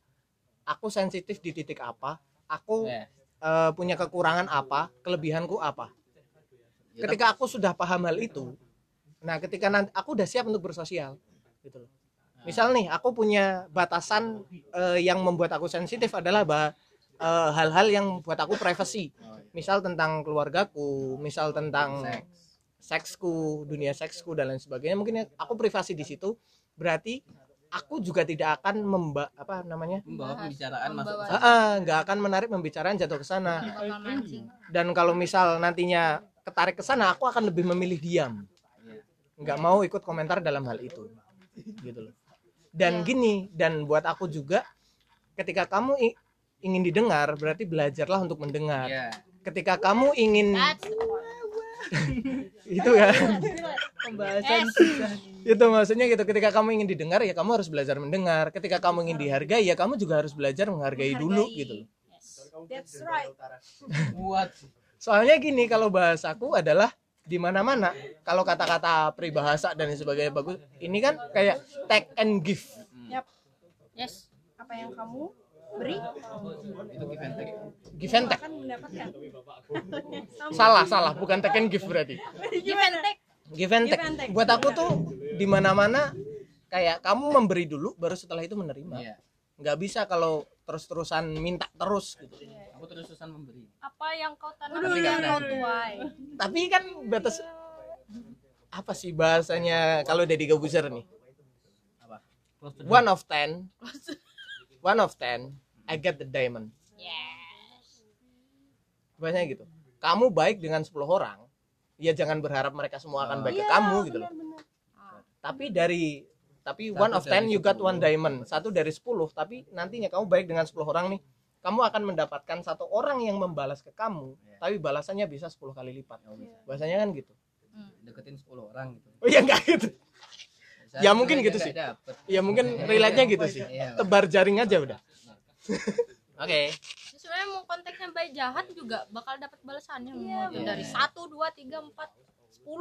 Aku sensitif di titik apa aku eh, punya kekurangan apa kelebihanku apa. Ya, ketika aku sudah paham hal itu nah ketika nanti aku udah siap untuk bersosial gitu loh misal nih aku punya batasan eh, yang membuat aku sensitif adalah bah- eh, hal-hal yang buat aku privacy. Oh, iya. misal tentang keluargaku misal tentang Seks. seksku dunia seksku dan lain sebagainya. Mungkin aku privasi di situ. Berarti aku juga tidak akan memba apa namanya? Membawa pembicaraan masuk. Ah, ah, nggak akan menarik pembicaraan jatuh ke sana. Dan kalau misal nantinya ketarik ke sana aku akan lebih memilih diam. Iya. nggak mau ikut komentar dalam hal itu. Gitu loh dan Iya. gini dan buat aku juga ketika kamu ingin didengar berarti belajarlah untuk mendengar. Iya. ketika kamu ingin itu ya pembahasan itu maksudnya gitu ketika kamu ingin didengar ya kamu harus belajar mendengar. Ketika kamu ingin dihargai ya kamu juga harus belajar menghargai dulu Menghargai. gitu loh. That's right. Buat soalnya gini kalau bahasaku adalah di mana-mana kalau kata-kata peribahasa dan sebagainya bagus ini kan kayak take and give. Yap. yes. Apa yang kamu beri? Itu give and take. give and take. Salah salah. Bukan take and give berarti. Give and take. Give and Give take. and take. buat aku tuh di mana-mana kayak kamu memberi dulu baru setelah itu menerima. Iya. nggak bisa kalau terus-terusan minta terus gitu Aku terus-terusan memberi. apa yang kau tanam berani. tuai? Tapi kan batas apa sih bahasanya kalau Deddy Gabuzer nih? Apa? one of ten. One of ten I get the diamond. Yes. Bahasanya gitu. Kamu baik dengan 10 orang ya jangan berharap mereka semua akan baik ke Iya, kamu gitu loh. benar-benar. tapi dari tapi Satu one of dari ten you got 10. one diamond. Satu dari 10 tapi nantinya kamu baik dengan 10 orang nih kamu akan mendapatkan satu orang yang membalas ke kamu Iya. tapi balasannya bisa 10 kali lipat Oh, bisa. bahasanya kan gitu Deketin 10 orang gitu. oh iya enggak gitu Bisa Ya, mungkin gitu sih. dapet. ya mungkin relate nya gitu sih Iya. tebar jaring aja udah Oke. Ini sebenarnya mau konteksnya baik jahat juga bakal dapat balasannya Iya, mau itu bener. dari 1 2 3 4 10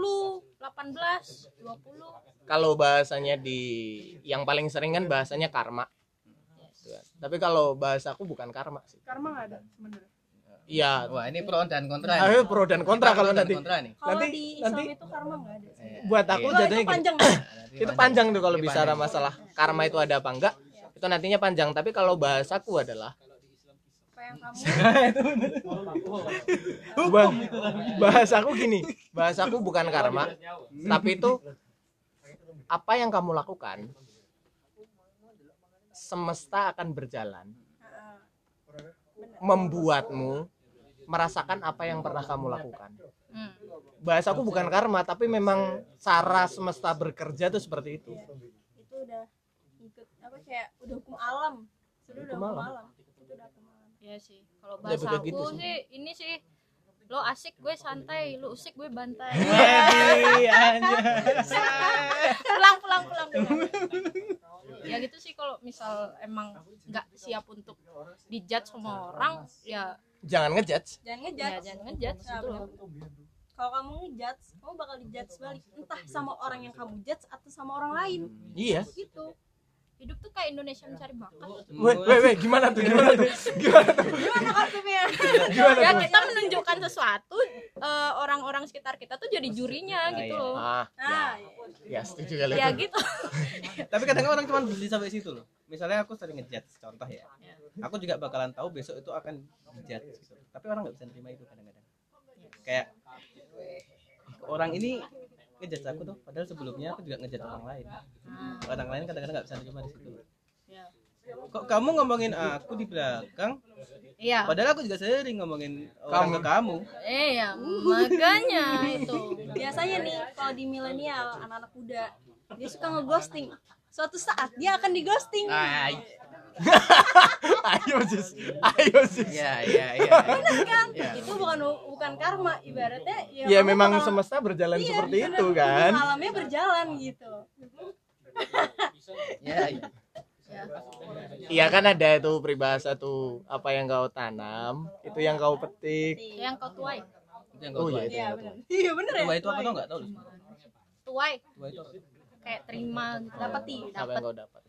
18 20 kalau bahasanya di yang paling sering kan bahasanya karma Gitu kan. tapi kalau bahasaku bukan karma sih karma nggak ada sebenarnya iya Wah, ini pro dan kontra. nih. ayo pro dan kontra kalau nanti kontra nih. kalau Nanti- di Islam nanti- itu karma nggak ada Iya. buat aku Iya. Jatuhnya itu panjang itu panjang tuh kalau Ini bicara panjang. masalah karma itu ada apa enggak itu nantinya panjang tapi kalau bahasaku adalah apa yang kamu bah- bahasaku gini bahasaku bukan karma tapi itu apa yang kamu lakukan semesta akan berjalan Heeh. membuatmu merasakan apa yang pernah kamu lakukan Hmm. bahasaku bukan karma tapi memang cara semesta bekerja tuh seperti itu itu udah ikut apa kayak udah hukum alam sudah udah Hukum hukum alam. alam itu udah hukum alam ya sih kalau Ya, bahasa aku gitu sih. sih ini sih lo asik gue santai lo usik gue bantai pulang pulang pulang pulang. Ya gitu sih kalau misal emang nggak siap untuk dijudge sama orang ya jangan ngejudge. Jangan ya ngejudge jangan ngejudge Nah, gitu kalau kamu ngejudge kamu bakal dijudge balik. Entah sama orang yang kamu judge atau sama orang lain. Iya. Gitu hidup tuh kayak Indonesia mencari bakat. Weh weh weh gimana tuh gimana tuh? Gimana tuh? Gimana konsepnya gimana ya tuh kita menunjukkan sesuatu eh, orang-orang sekitar kita tuh jadi jurinya gitu loh. Ah nah ya. setuju kali. Ya itu gitu. Tapi kadang orang cuma beli sampai situ loh. Misalnya aku sering ngejudge contoh ya. Aku juga bakalan tahu besok itu akan dijudge gitu. tapi orang nggak bisa terima itu kadang-kadang. Kayak orang ini ngejudge aku tuh. Padahal sebelumnya aku juga ngejudge orang lain. Orang lain kadang-kadang nggak bisa terima di situ. Ya. kok kamu ngomongin aku di belakang? Iya. Padahal aku juga sering ngomongin orang ke kamu. Eh ya makanya itu. Biasanya nih kalau di milenial anak-anak muda dia suka ngeghosting. Suatu saat dia akan dighosting. Ay, ayo sis ayo sis ya ya ya kan Ya. itu bukan bukan karma ibaratnya ya, ya memang bakal- semesta berjalan Iya, seperti bener. itu kan alamnya berjalan gitu ya, ya. Iya kan ada itu peribahasa tuh apa yang kau tanam itu yang kau petik. yang kau tuai yang Oh kau iya tuai. itu. iya yang kau benar tuai. iya bener ya Tua itu apa tau nggak tahu lu? tuai Tua itu kayak terima gitu Dapati. Apa yang dapat kau dapat?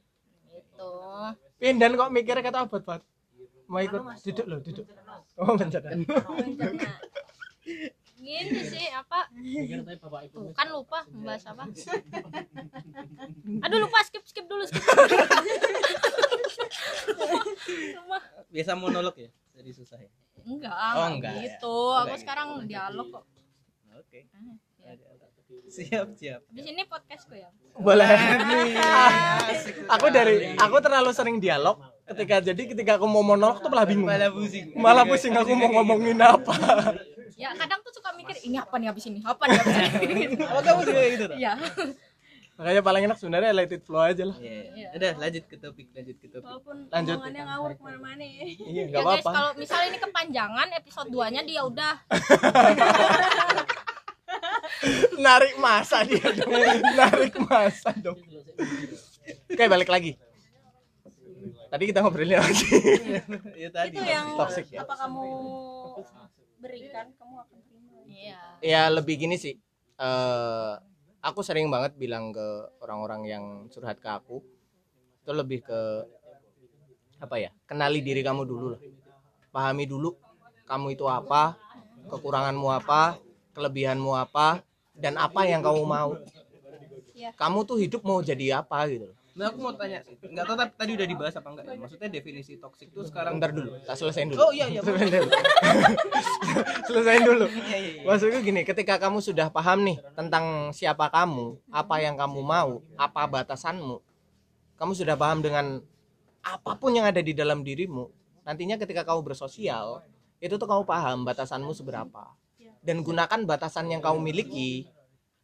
Gitu Pindan kok mikirnya kata abad Pak. Mau ikut duduk loh duduk. Oh. Nah, gini sih apa Pikir tadi bapak ibu tuh kan lupa membahas apa aduh lupa skip skip dulu skip. Biasa monolog ya? Jadi susah ya. enggak Oh, enggak ya. gitu Enggak aku gitu. sekarang dialog kok Oke. Ah, ya. Siap, siap. di sini podcastku ya Boleh. aku dari aku terlalu sering dialog ketika jadi ketika aku mau monolog tuh malah bingung. Malah pusing. Malah pusing aku mau ngomongin apa. ya kadang tuh suka mikir ini apa nih habis ini apa nih habis ini Oh, kamu juga gitu tuh? ya Makanya paling enak sebenarnya let it flow aja lah. Iya. Iya. Udah, lanjut ke topik, lanjut ke topik. walaupun Lanjut. omongannya ngawur ke mana-mana ya Iya, ya enggak guys apa-apa. kalau misalnya ini kepanjangan episode 2 nya dia udah Narik masa dia dong. Narik masa dong. Oke, balik lagi. Tadi kita ngobrolin lagi. Iya tadi. itu yang Toxic ya? apa kamu berikan kamu akan terima iya ya lebih gini sih eh aku sering banget bilang ke orang-orang yang curhat ke aku itu lebih ke apa ya kenali diri kamu dulu lah pahami dulu kamu itu apa kekuranganmu apa kelebihanmu apa dan apa yang kamu mau Iya. kamu tuh hidup mau jadi apa gitu Nah, aku mau tanya sih. Enggak tahu tapi tadi udah dibahas apa enggak ya? Maksudnya definisi toksik itu sekarang Bentar dulu tak selesaiin dulu Oh iya iya. Selesaiin dulu. selesaiin dulu Iya iya iya. Maksudku gini, ketika kamu sudah paham nih tentang siapa kamu, apa yang kamu mau, apa batasanmu, kamu sudah paham dengan apa pun yang ada di dalam dirimu, nantinya ketika kamu bersosial, itu tuh kamu paham batasanmu seberapa. Dan gunakan batasan yang kamu miliki,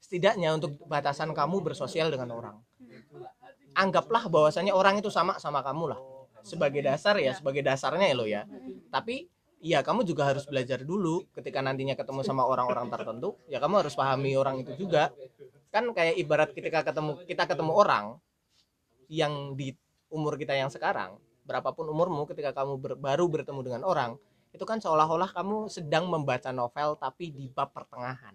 setidaknya untuk batasan kamu bersosial dengan orang. Anggaplah bahwasanya orang itu sama sama kamu lah. Sebagai dasar ya, sebagai dasarnya ya lo ya. Tapi Iya, kamu juga harus belajar dulu ketika nantinya ketemu sama orang-orang tertentu, ya kamu harus pahami orang itu juga. Kan kayak ibarat ketika ketemu kita ketemu orang yang di umur kita yang sekarang, berapapun umurmu ketika kamu ber- baru bertemu dengan orang, itu kan seolah-olah kamu sedang membaca novel tapi di bab pertengahan.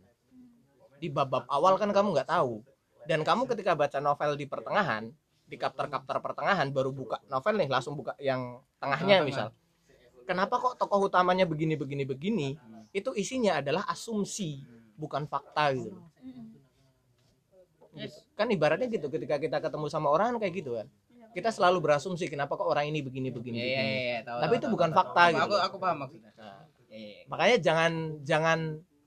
Di bab-bab awal kan kamu nggak tahu. Dan kamu ketika baca novel di pertengahan, di kapter-kapter pertengahan baru buka novel nih langsung buka yang tengahnya misal kenapa kok tokoh utamanya begini begini begini itu isinya adalah asumsi bukan fakta gitu. Gitu. kan ibaratnya gitu ketika kita ketemu sama orang kan kayak gitu kan kita selalu berasumsi kenapa kok orang ini begini begini Iya begini iya iya, tahu. Tapi tahu, itu tahu, bukan tahu, fakta tahu. gitu Aku aku paham maksudnya. Nah, Iya, iya. makanya jangan jangan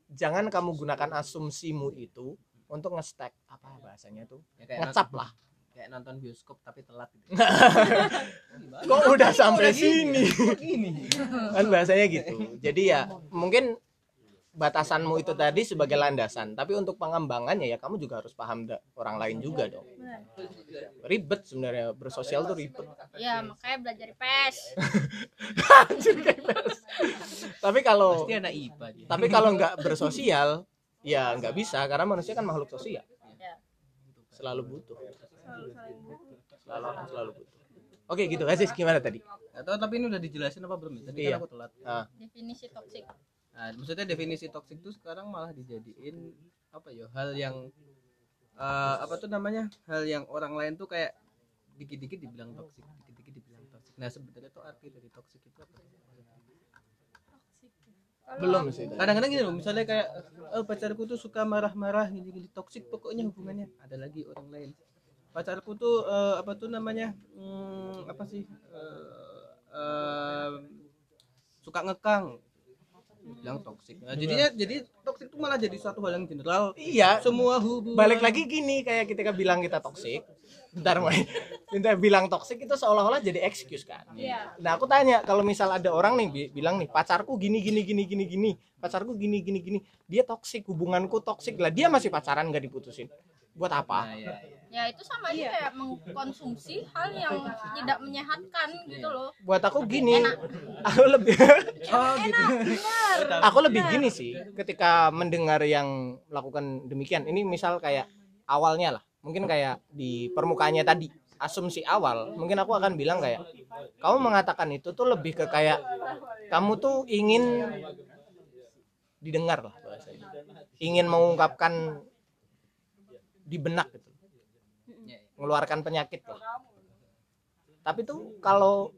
jangan kamu gunakan asumsimu itu untuk nge-stack apa bahasanya tuh Ya, kayak ngecap lah kayak nonton bioskop tapi telat gitu. kok udah sampai sini kan bahasanya gitu jadi ya mungkin batasanmu itu tadi sebagai landasan. Tapi untuk pengembangannya ya kamu juga harus paham da- orang lain juga dong. Benar. ribet sebenarnya bersosial tuh ribet. Ya makanya belajar IPS tapi kalau pasti anak IPA dia. Tapi kalau nggak bersosial ya nggak bisa karena manusia kan makhluk sosial. Ya. selalu butuh. Selalu saling butuh. selalu selalu butuh. Oke gitu Aziz gimana tadi? Atau tapi ini udah dijelasin apa belum ya? Tadi Iya. kan aku telat. Ah, definisi toksik Nah, maksudnya definisi toksik itu sekarang malah dijadiin apa ya hal yang eh, apa tuh namanya hal yang orang lain tuh kayak dikit-dikit dibilang toksik, dikit-dikit dibilang toksik. Nah sebenarnya tuh arti dari toksik itu apa? belum sih Kadang-kadang gini loh, misalnya kayak oh pacarku tuh suka marah-marah gini-gini toksik pokoknya hubungannya. Ada lagi orang lain. Pacarku tuh eh, apa tuh namanya hmm, apa sih eh, eh, suka ngekang bilang toksik. Nah, jadinya jadi toksik itu malah jadi suatu hal yang general. iya. Semua hubungan. Balik lagi gini kayak ketika bilang kita toksik bentar Moy kita bilang toksik itu seolah-olah jadi excuse kan? Iya. nah aku tanya kalau misal ada orang nih bi- bilang nih pacarku gini gini gini gini gini. Pacarku gini gini gini. Dia toksik hubunganku toksik lah dia masih pacaran gak diputusin buat Nah, apa ya, ya. ya itu sama aja Iya. kayak mengkonsumsi hal yang tidak menyehatkan gitu loh. Buat aku gini. Enak. aku lebih Oh gitu. aku lebih gini sih ketika mendengar yang melakukan demikian. Ini misal kayak awalnya lah. Mungkin kayak di permukaannya tadi asumsi awal mungkin aku akan bilang kayak kamu mengatakan itu tuh lebih ke kayak kamu tuh ingin didengar lah bahasanya. Ingin mengungkapkan di benak gitu Ya, ya. mengeluarkan penyakit lah tapi tuh kalau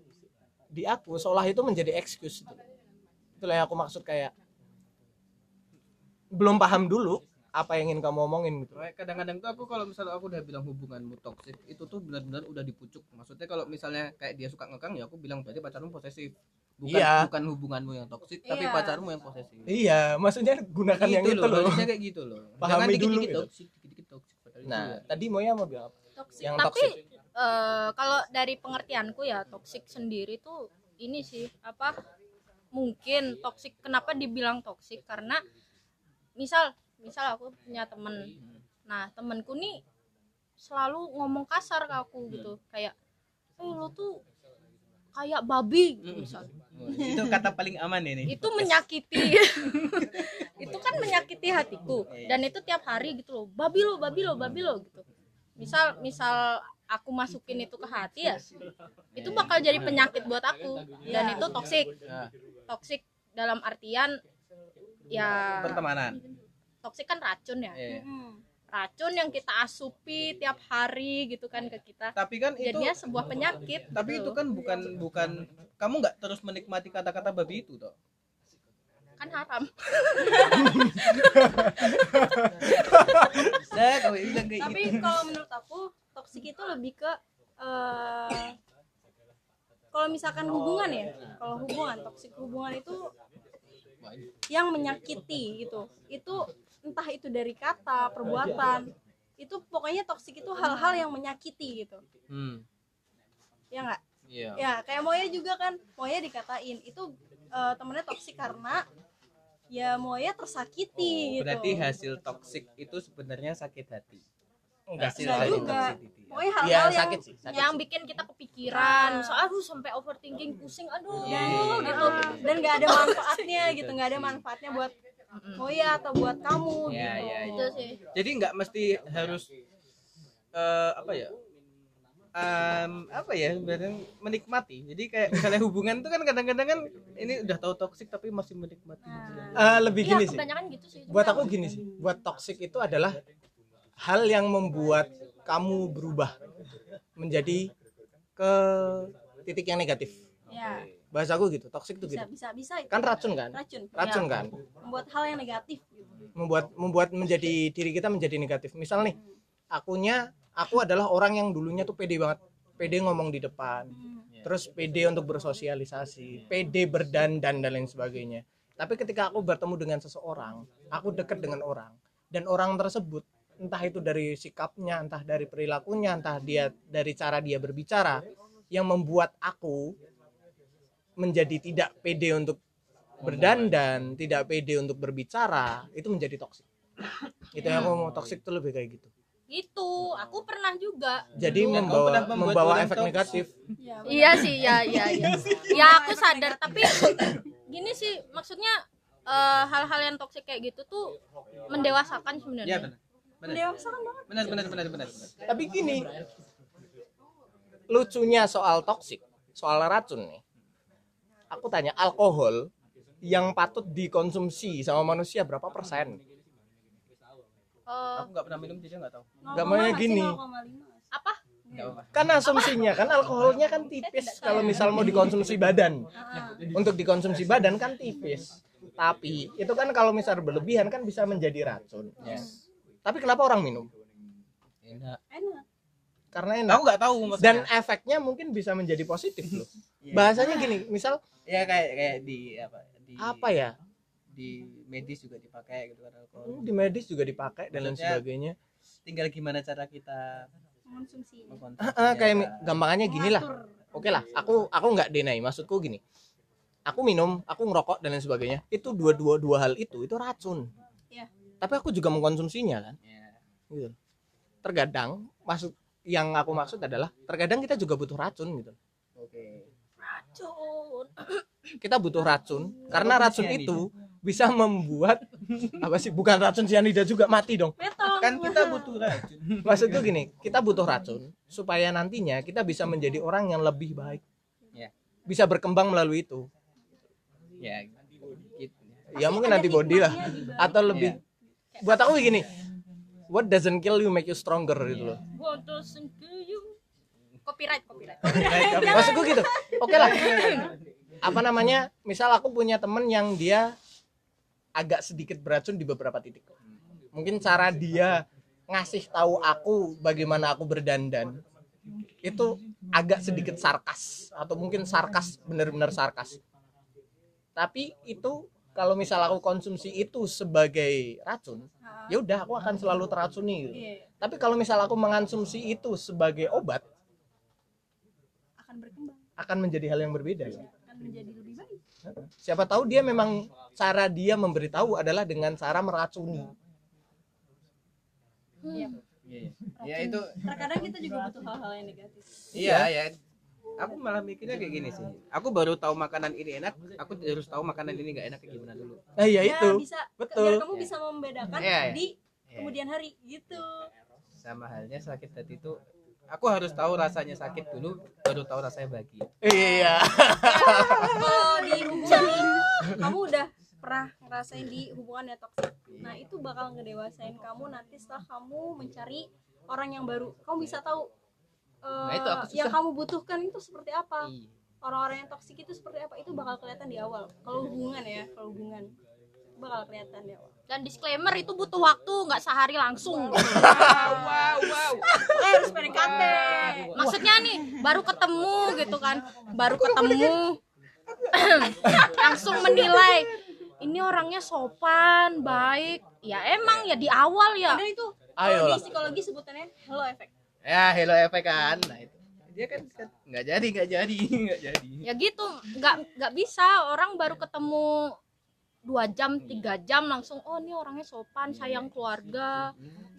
di aku seolah itu menjadi excuse itu itulah yang aku maksud kayak belum paham dulu apa yang ingin kamu omongin gitu Kadang-kadang tuh aku kalau misalnya aku udah bilang hubunganmu toksik, itu tuh benar-benar udah dipucuk. Maksudnya kalau misalnya kayak dia suka ngekang ya aku bilang berarti pacarmu posesif. Bukan Iya. bukan hubunganmu yang toksik, tapi Iya. pacarmu yang posesif. iya maksudnya gunakan yang itu loh harusnya kayak gitu loh. Pahami Jangan dulu dikit-dikit gitu. toksik, dikit-dikit toksik padahal itu nah ya. tadi Moya mau bilang apa? Toksik yang tapi toksik eh, kalau dari pengertianku ya toksik sendiri tuh ini sih apa mungkin toksik kenapa dibilang toksik karena misal misal aku punya temen. Nah temenku nih selalu ngomong kasar ke aku gitu. Kayak eh lo tuh kayak babi gitu misal. Oh, itu kata paling aman ini. itu menyakiti. Itu kan menyakiti hatiku. Dan itu tiap hari gitu loh. Babi lo babi lo babi lo gitu. Misal misal aku masukin itu ke hati ya itu bakal jadi penyakit buat aku. Dan itu toksik Nah, toksik dalam artian ya pertemanan. toksik kan racun ya. Iya. Hmm. Racun yang kita asupi tiap hari gitu kan ke kita Tapi kan itu jadinya sebuah penyakit tapi gitu itu kan bukan bukan kamu nggak terus menikmati kata-kata babi itu toh. kan haram Nah, tapi gitu. kalau menurut aku toksik itu lebih ke eh, kalau misalkan hubungan ya kalau hubungan toksik hubungan itu yang menyakiti gitu itu entah itu dari kata perbuatan itu pokoknya toksik itu hal-hal yang menyakiti gitu Hmm. ya nggak Iya. ya kayak Moya juga kan Moya dikatain itu eh, temennya toksik karena ya Moya tersakiti gitu Berarti hasil toksik itu sebenarnya sakit hati. enggak Hasil Enggak dari juga. Pokoknya iya hal-hal yang sakit sih sakit yang sih. bikin kita kepikiran Nah. misal aduh sampai overthinking pusing aduh Iya. gitu Ah, dan nggak ada manfaatnya gitu nggak ada manfaatnya buat Moya atau buat kamu Iya, gitu. iya, iya. itu sih. Jadi nggak mesti harus eh, apa ya? Em, apa ya sebenarnya menikmati. Jadi kayak misalnya hubungan tuh kan kadang-kadang kan ini udah tahu toksik tapi masih menikmati. Eh, lebih Iya, gini sih. kebanyakan gitu sih buat aku gini sih. Buat toxic itu adalah hal yang membuat kamu berubah menjadi ke titik yang negatif. Ya bahasa aku gitu toxic itu bisa gitu. bisa bisa itu. Kan racun kan? Racun racun Ya. kan? Membuat hal yang negatif gitu. Membuat membuat menjadi diri kita menjadi negatif. Misal nih akunya aku adalah orang yang dulunya tuh pede banget. Pede ngomong di depan. Hmm. terus pede untuk bersosialisasi. Pede berdandan dan lain sebagainya. Tapi ketika aku bertemu dengan seseorang aku dekat dengan orang. Dan orang tersebut entah itu dari sikapnya entah dari perilakunya entah dia dari cara dia berbicara yang membuat aku menjadi tidak pede untuk berdandan tidak pede untuk berbicara itu menjadi toksik itu yang aku mau toksik tuh lebih kayak gitu gitu aku pernah juga jadi Dulu- membawa membawa efek toksik. negatif Iya, iya sih ya ya ya ya aku sadar tapi gini sih maksudnya eh, hal-hal yang toksik kayak gitu tuh mendewasakan Iya sebenarnya benar. Benar. mendewasakan banget Benar benar benar benar. benar. tapi gini lucunya soal toksik soal racun nih aku tanya alkohol yang patut dikonsumsi sama manusia berapa persen? Eh, Aku nggak pernah minum jadi nggak tahu. Gambarnya gini. apa? Kan asumsinya kan alkoholnya kan tipis kalau misal mau dikonsumsi badan. Untuk dikonsumsi badan kan tipis. Tapi itu kan kalau misal berlebihan kan bisa menjadi racun. Ya. tapi kenapa orang minum? Enak. enak. Karena enak. Aku nggak tahu maksudnya. dan efeknya mungkin bisa menjadi positif loh Iya. bahasanya gini misal ya kayak kayak di apa di apa ya di medis juga dipakai gitu kan alkohol. di medis juga dipakai dan lain sebagainya Tinggal gimana cara kita mengonsumsi mengkonsumsi. Ah, ah, kayak ya. gampangannya gini lah oke lah aku aku nggak deny maksudku gini aku minum aku ngerokok dan lain sebagainya itu dua dua dua hal itu itu racun Iya. tapi aku juga mengkonsumsinya kan Ya. gitu terkadang maksud yang aku maksud adalah terkadang kita juga butuh racun gitu Oke. Racun kita butuh racun karena racun cyanida. itu bisa membuat apa sih bukan racun sianida juga mati dong metong Kan kita butuh racun. maksudku gini kita butuh racun supaya nantinya kita bisa menjadi orang yang lebih baik Ya. bisa berkembang melalui itu Ya. Gitu. ya mungkin antibody lah atau lebih buat aku gini what doesn't kill you make you stronger gitu loh What doesn't kill you? Copyright copyright. Maksudku gitu. Oke lah. Apa namanya? Misal aku punya temen yang dia agak sedikit beracun di beberapa titik. Mungkin cara dia ngasih tahu aku bagaimana aku berdandan itu agak sedikit sarkas. Atau mungkin sarkas benar-benar sarkas. Tapi itu kalau misal aku konsumsi itu sebagai racun ya udah aku akan selalu teracuni. Gitu. Tapi kalau misal aku mengonsumsi itu sebagai obat akan menjadi hal yang berbeda ya. akan menjadi lebih baik siapa tahu dia memang cara dia memberitahu adalah dengan cara meracuni Iya. Iya. Ya itu terkadang kita juga butuh hal-hal yang negatif Iya ya. Aku malah mikirnya kayak gini sih. Aku baru tahu makanan ini enak, aku harus tahu makanan ini nggak enak kayak gimana dulu. nah ya Ya, itu bisa betul. biar kamu bisa membedakan Iya, iya. di Iya. kemudian hari gitu Sama halnya sakit hati itu aku harus tahu rasanya sakit dulu baru tahu rasanya bahagia. iya. Kalau di hubungan kamu udah pernah ngerasain di hubungan yang toksik nah itu bakal ngedewasain kamu nanti setelah kamu mencari orang yang baru. Kamu bisa tahu eh, Nah, itu aku susah. yang kamu butuhkan itu seperti apa? Iya. orang-orang yang toksik itu seperti apa? Itu bakal kelihatan di awal. Kalau hubungan ya kalau hubungan. Bakal kelihatan di awal dan disclaimer itu butuh waktu nggak sehari langsung gitu. Wow wow. Oke, harus PDKT maksudnya nih baru ketemu gitu kan baru ketemu langsung menilai ini orangnya sopan baik ya emang ya di awal ya dan itu Ayo kalau di psikologi sebutannya hello effect Ya hello efek kan. Nah itu. Dia kan kan nggak jadi nggak jadi nggak jadi. ya gitu nggak nggak bisa orang baru ketemu dua jam tiga jam langsung oh ini orangnya sopan sayang keluarga.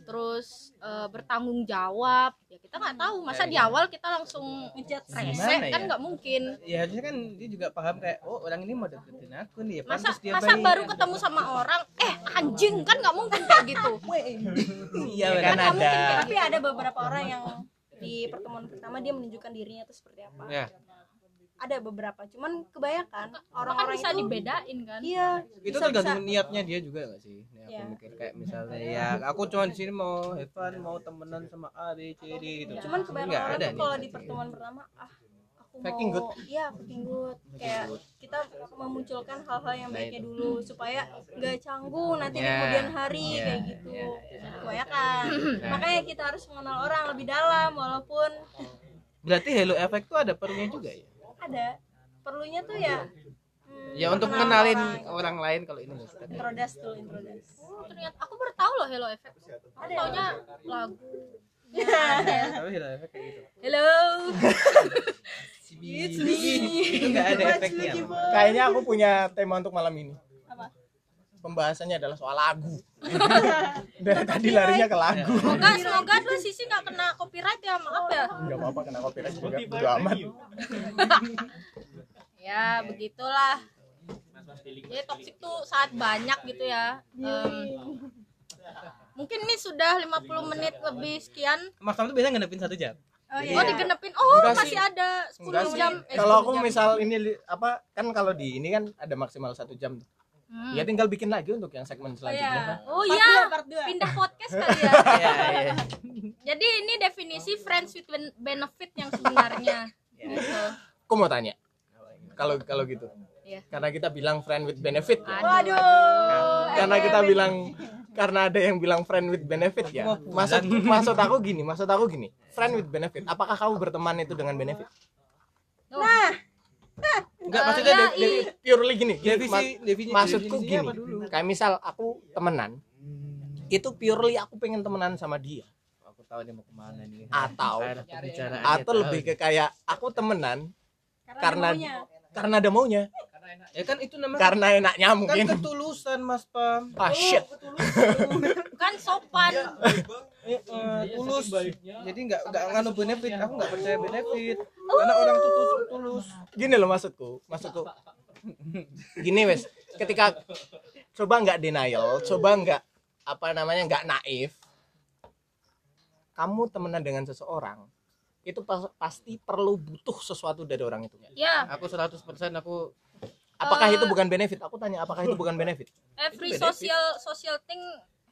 Terus eh, bertanggung jawab. Ya kita nggak tahu. Masa di awal kita langsung ngejat rese Gimana kan ya? nggak mungkin. Ya harusnya kan dia juga paham kayak oh orang ini mau deketin aku nih. masa pantas dia masa baru ketemu sama orang eh anjing kan nggak mungkin kayak gitu. Iya kan benar. ada tapi ada beberapa orang yang di pertemuan pertama dia menunjukkan dirinya itu seperti apa. Ya. Ada beberapa cuman kebanyakan orang kan orang-orang bisa itu dibedain kan? Iya itu bisa, tergantung bisa. niatnya dia juga gak sih? Ini aku Iya. mikir kayak misalnya ya aku cuma di sini mau fun mau temenan sama A B C D gitu. Cuman kebanyakan Nggak orang ada tuh kalau di pertemuan pertama ah aku Faking mau good. iya faking good. Kayak kita memunculkan hal-hal yang Nah, baiknya itu. dulu supaya nggak canggung nanti di Ya, kemudian hari ya, kayak gitu. ya, kebanyakan. Nah. makanya kita harus mengenal orang lebih dalam walaupun berarti hello effect tuh ada perlunya juga ya ada perlunya tuh ya ya untuk Kenal mengenalin orang. orang lain kalau ini introdas dulu introdas Oh, ternyata aku baru tahu loh Hello Effect. Aku taunya lagu. tapi Halo efek kayak gitu Hello. It's me. itu nggak ada efeknya Kayaknya aku punya tema untuk malam ini. Pembahasannya adalah soal lagu. Dari tadi larinya ke lagu. Semoga semoga tuh Sisi nggak kena copyright ya maaf ya. Enggak apa-apa kena copyright juga. Bodo amat. Ya begitulah. Jadi toxic tuh saat banyak gitu ya. Mungkin ini sudah 50 menit lebih sekian. Mas Tam tuh biasanya ngadepin satu jam oh Oh digenepin. Oh Enggak masih sih. ada 10 Enggak sih. jam. eh, Kalau 10 aku jam. misal ini apa kan kalau di ini kan ada maksimal satu jam. Hmm. Ya tinggal bikin lagi untuk yang segmen selanjutnya. Oh Part dua, iya, part dua. pindah podcast kali ya. iya iya Jadi ini definisi friends with ben- benefit yang sebenarnya. Gitu. Aku mau tanya. Kalau kalau gitu. Iya. Karena kita bilang friend with benefit ya. waduh Karena kita bilang karena ada yang bilang friend with benefit ya. Maksud maksud aku gini, maksud aku gini. Friend with benefit. Apakah kamu berteman itu dengan benefit? nah enggak maksudnya ya, de- de- i- Purely gini. gini, Definisi- ma- definisi- maksudku gini. Kayak misal aku temenan. Itu purely aku pengen temenan sama dia. aku tahu dia mau ke mana nih Atau atau lebih ke kayak aku temenan karena, karena ada maunya. karena ada maunya. ya kan itu namanya Karena enaknya kan mungkin. ketulusan Mas Pam Ah shit. kan sopan. Eh, tulus jadi nggak nggak nganu benefit aku nggak percaya benefit karena orang tuh tulus. Gini loh maksudku, maksudku. Gini wes, ketika coba nggak denial, coba nggak apa namanya nggak naif. Kamu temenan dengan seseorang, itu pas- pasti perlu butuh sesuatu dari orang itu. Ya, aku 100% aku Apakah Eh. itu bukan benefit? Aku tanya, apakah itu bukan benefit? every benefit. social social thing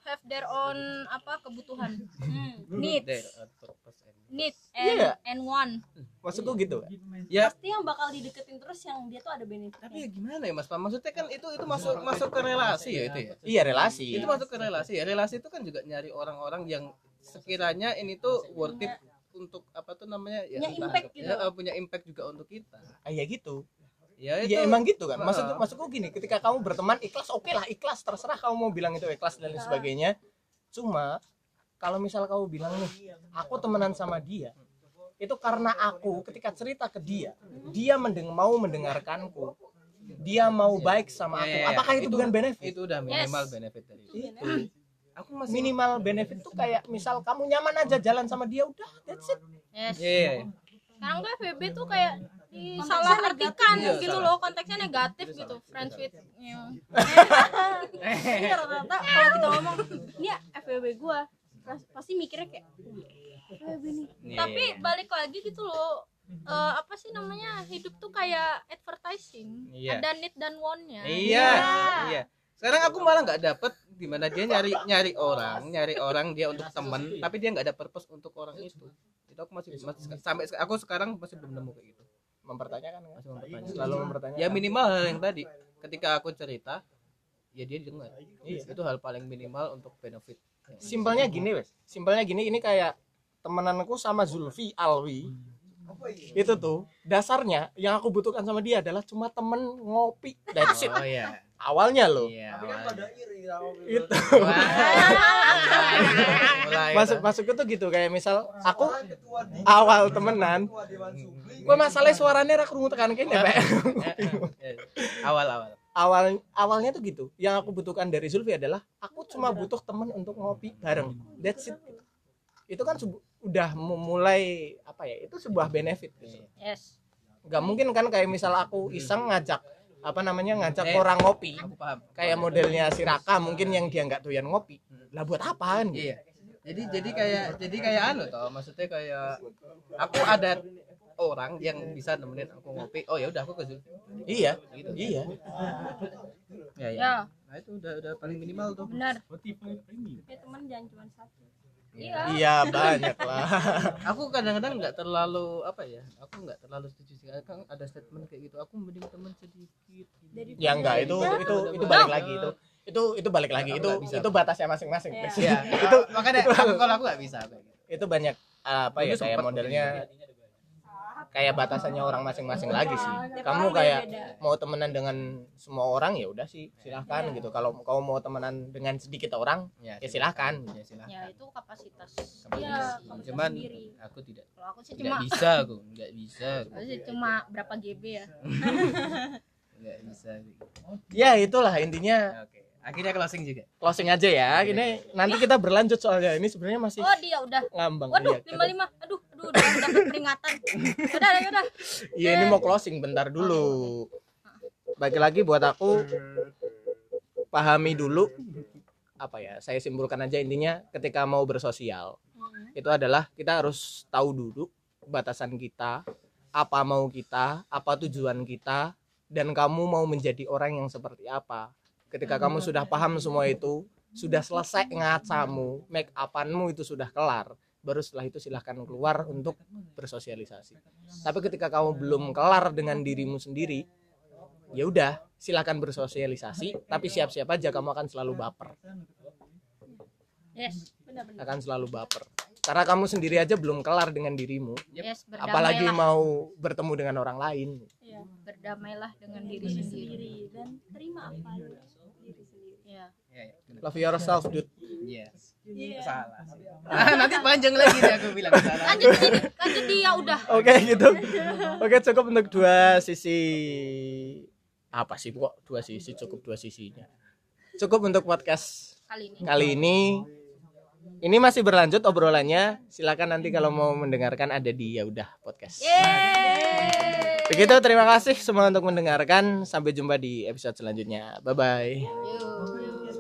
have their own apa kebutuhan. Hmm. Needs, there are purpose and- need and Iya. and want. Maksudku gitu. ya pasti yang bakal dideketin terus yang dia tuh ada benefitnya tapi ya gimana ya Mas Pam maksudnya kan itu itu masuk masuk ke relasi ya itu ya Iya relasi. itu masuk ke relasi ya relasi itu kan juga nyari orang-orang yang sekiranya ini tuh worth it untuk apa tuh namanya ya Punya impact gitu. ya, punya impact juga untuk kita Ah, ya gitu. Ya itu Ya emang gitu kan. Maksud Ah. maksudku gini, ketika kamu berteman ikhlas oke lah, ikhlas terserah kamu mau bilang itu ikhlas dan lain sebagainya. Cuma kalau misal kamu bilang nih, aku temenan sama dia. Itu karena aku ketika cerita ke dia, dia mendeng mau mendengarkanku. Dia mau baik sama aku. Ya, ya, ya. Apakah itu, bukan benefit? itu udah minimal Yes. benefit dari itu aku masih Minimal benefit tuh kayak misal kamu nyaman aja jalan sama dia udah, that's it. Yes. Iya, iya, iya. Sekarang tuh FBB tuh kayak Konteksnya disalah artikan negatif. gitu Iya, loh, konteksnya negatif gitu. Friends with you. Ini rata-rata kalau kita ngomong ini FWB gua pas- pasti mikirnya kayak FWB nih Iya, Tapi iya. balik lagi gitu loh. eh, apa sih namanya hidup tuh kayak advertising Iya. ada need dan want-nya iya iya sekarang aku malah nggak dapet di mana dia nyari nyari orang nyari orang dia untuk temen tapi dia nggak ada purpose untuk orang itu itu aku masih, masih sampai aku sekarang masih belum nemu kayak gitu Mempertanyakan kan? masih mempertanyakan. Selalu mempertanyakan. ya minimal hal yang tadi. Ketika aku cerita ya dia dengar. Iya. itu hal paling minimal untuk benefit. Simpelnya gini wes. Simpelnya gini ini kayak temenanku sama Zulfi Alwi. Itu tuh dasarnya yang aku butuhkan sama dia adalah cuma temen ngopi. That's it. Oh iya awalnya loh iya itu. mulai maksud maksudku tuh gitu kayak misal aku awal temenan. gue masalahnya suaranya rak rungu tekan kene Pak. awal awal. Awal awalnya tuh gitu. Yang aku butuhkan dari Zulfi adalah aku cuma butuh temen untuk ngopi bareng. That's it. Itu kan udah memulai apa ya itu sebuah benefit gitu. yes. Nggak mungkin kan kayak misal aku iseng ngajak apa namanya ngajak Eh. orang ngopi aku paham kayak modelnya si Raka mungkin yang dia nggak doyan ngopi lah buat apaan gitu? Iya. Jadi jadi kayak jadi kayak anu toh, maksudnya kayak aku ada orang yang bisa nemenin aku ngopi. Oh ya udah aku ke Zulfi. iya Gitu. iya Ya, ya. ya Nah, itu udah udah paling minimal tuh. benar ya teman jangan cuma satu iya iya banyak lah Aku kadang-kadang nggak terlalu apa ya? Aku nggak terlalu setuju sih. Kan ada statement kayak gitu. Aku mending teman sedikit. gitu. ya enggak itu Iya. itu itu balik lagi itu itu itu balik lagi Aku itu bisa. itu batasnya masing-masing Iya. Iya. itu makanya aku, kalau aku nggak bisa kayak gitu. itu banyak apa ya kayak modelnya kayak batasannya orang masing-masing lagi sih. Tiap kamu kayak mau temenan dengan semua orang ya udah sih silahkan gitu. Kalau kamu mau temenan dengan sedikit orang ya, ya silahkan. ya silahkan. Ya itu kapasitas. Kapasitas. kapasitas cuman sendiri. aku tidak kalau aku sih tidak cuma bisa aku nggak bisa. Aku. aku sih cuma berapa GB ya. Nggak bisa ya itulah intinya. Oke akhirnya closing juga. Closing aja ya. Ini nanti kita berlanjut soalnya. Ini sebenarnya masih oh dia udah. ngambang. Waduh Iya, lima lima. Aduh aduh udah dapat peringatan. Udah udah Iya ini mau closing bentar dulu. Bagi lagi buat aku pahami dulu apa ya saya simpulkan aja intinya ketika mau bersosial itu adalah kita harus tahu dulu batasan kita apa mau kita apa tujuan kita dan kamu mau menjadi orang yang seperti apa ketika kamu sudah paham semua itu sudah selesai ngacamu make upanmu itu sudah kelar baru setelah itu silahkan keluar untuk bersosialisasi. Tapi ketika kamu belum kelar dengan dirimu sendiri ya udah silahkan bersosialisasi tapi siap-siap aja kamu akan selalu baper. Yes benar-benar. Akan selalu baper. Karena kamu sendiri aja belum kelar dengan dirimu. Yes apalagi mau bertemu dengan orang lain. Iya. berdamailah dengan diri diri sendiri. sendiri dan terima apa adanya diri sendiri ya ya, ya, benar. love yourself dude. Yes. Iya. salah. Ah, nanti panjang lagi nih aku bilang salah. Lanjut sini lanjut dia udah. Oke gitu. Oke cukup untuk dua sisi apa sih kok dua sisi cukup dua sisinya. Cukup untuk podcast kali ini. kali ini. Ini masih berlanjut obrolannya. Silakan nanti kalau mau mendengarkan ada di ya udah podcast. Yeay. begitu terima kasih semua untuk mendengarkan. Sampai jumpa di episode selanjutnya. Bye bye Yuk.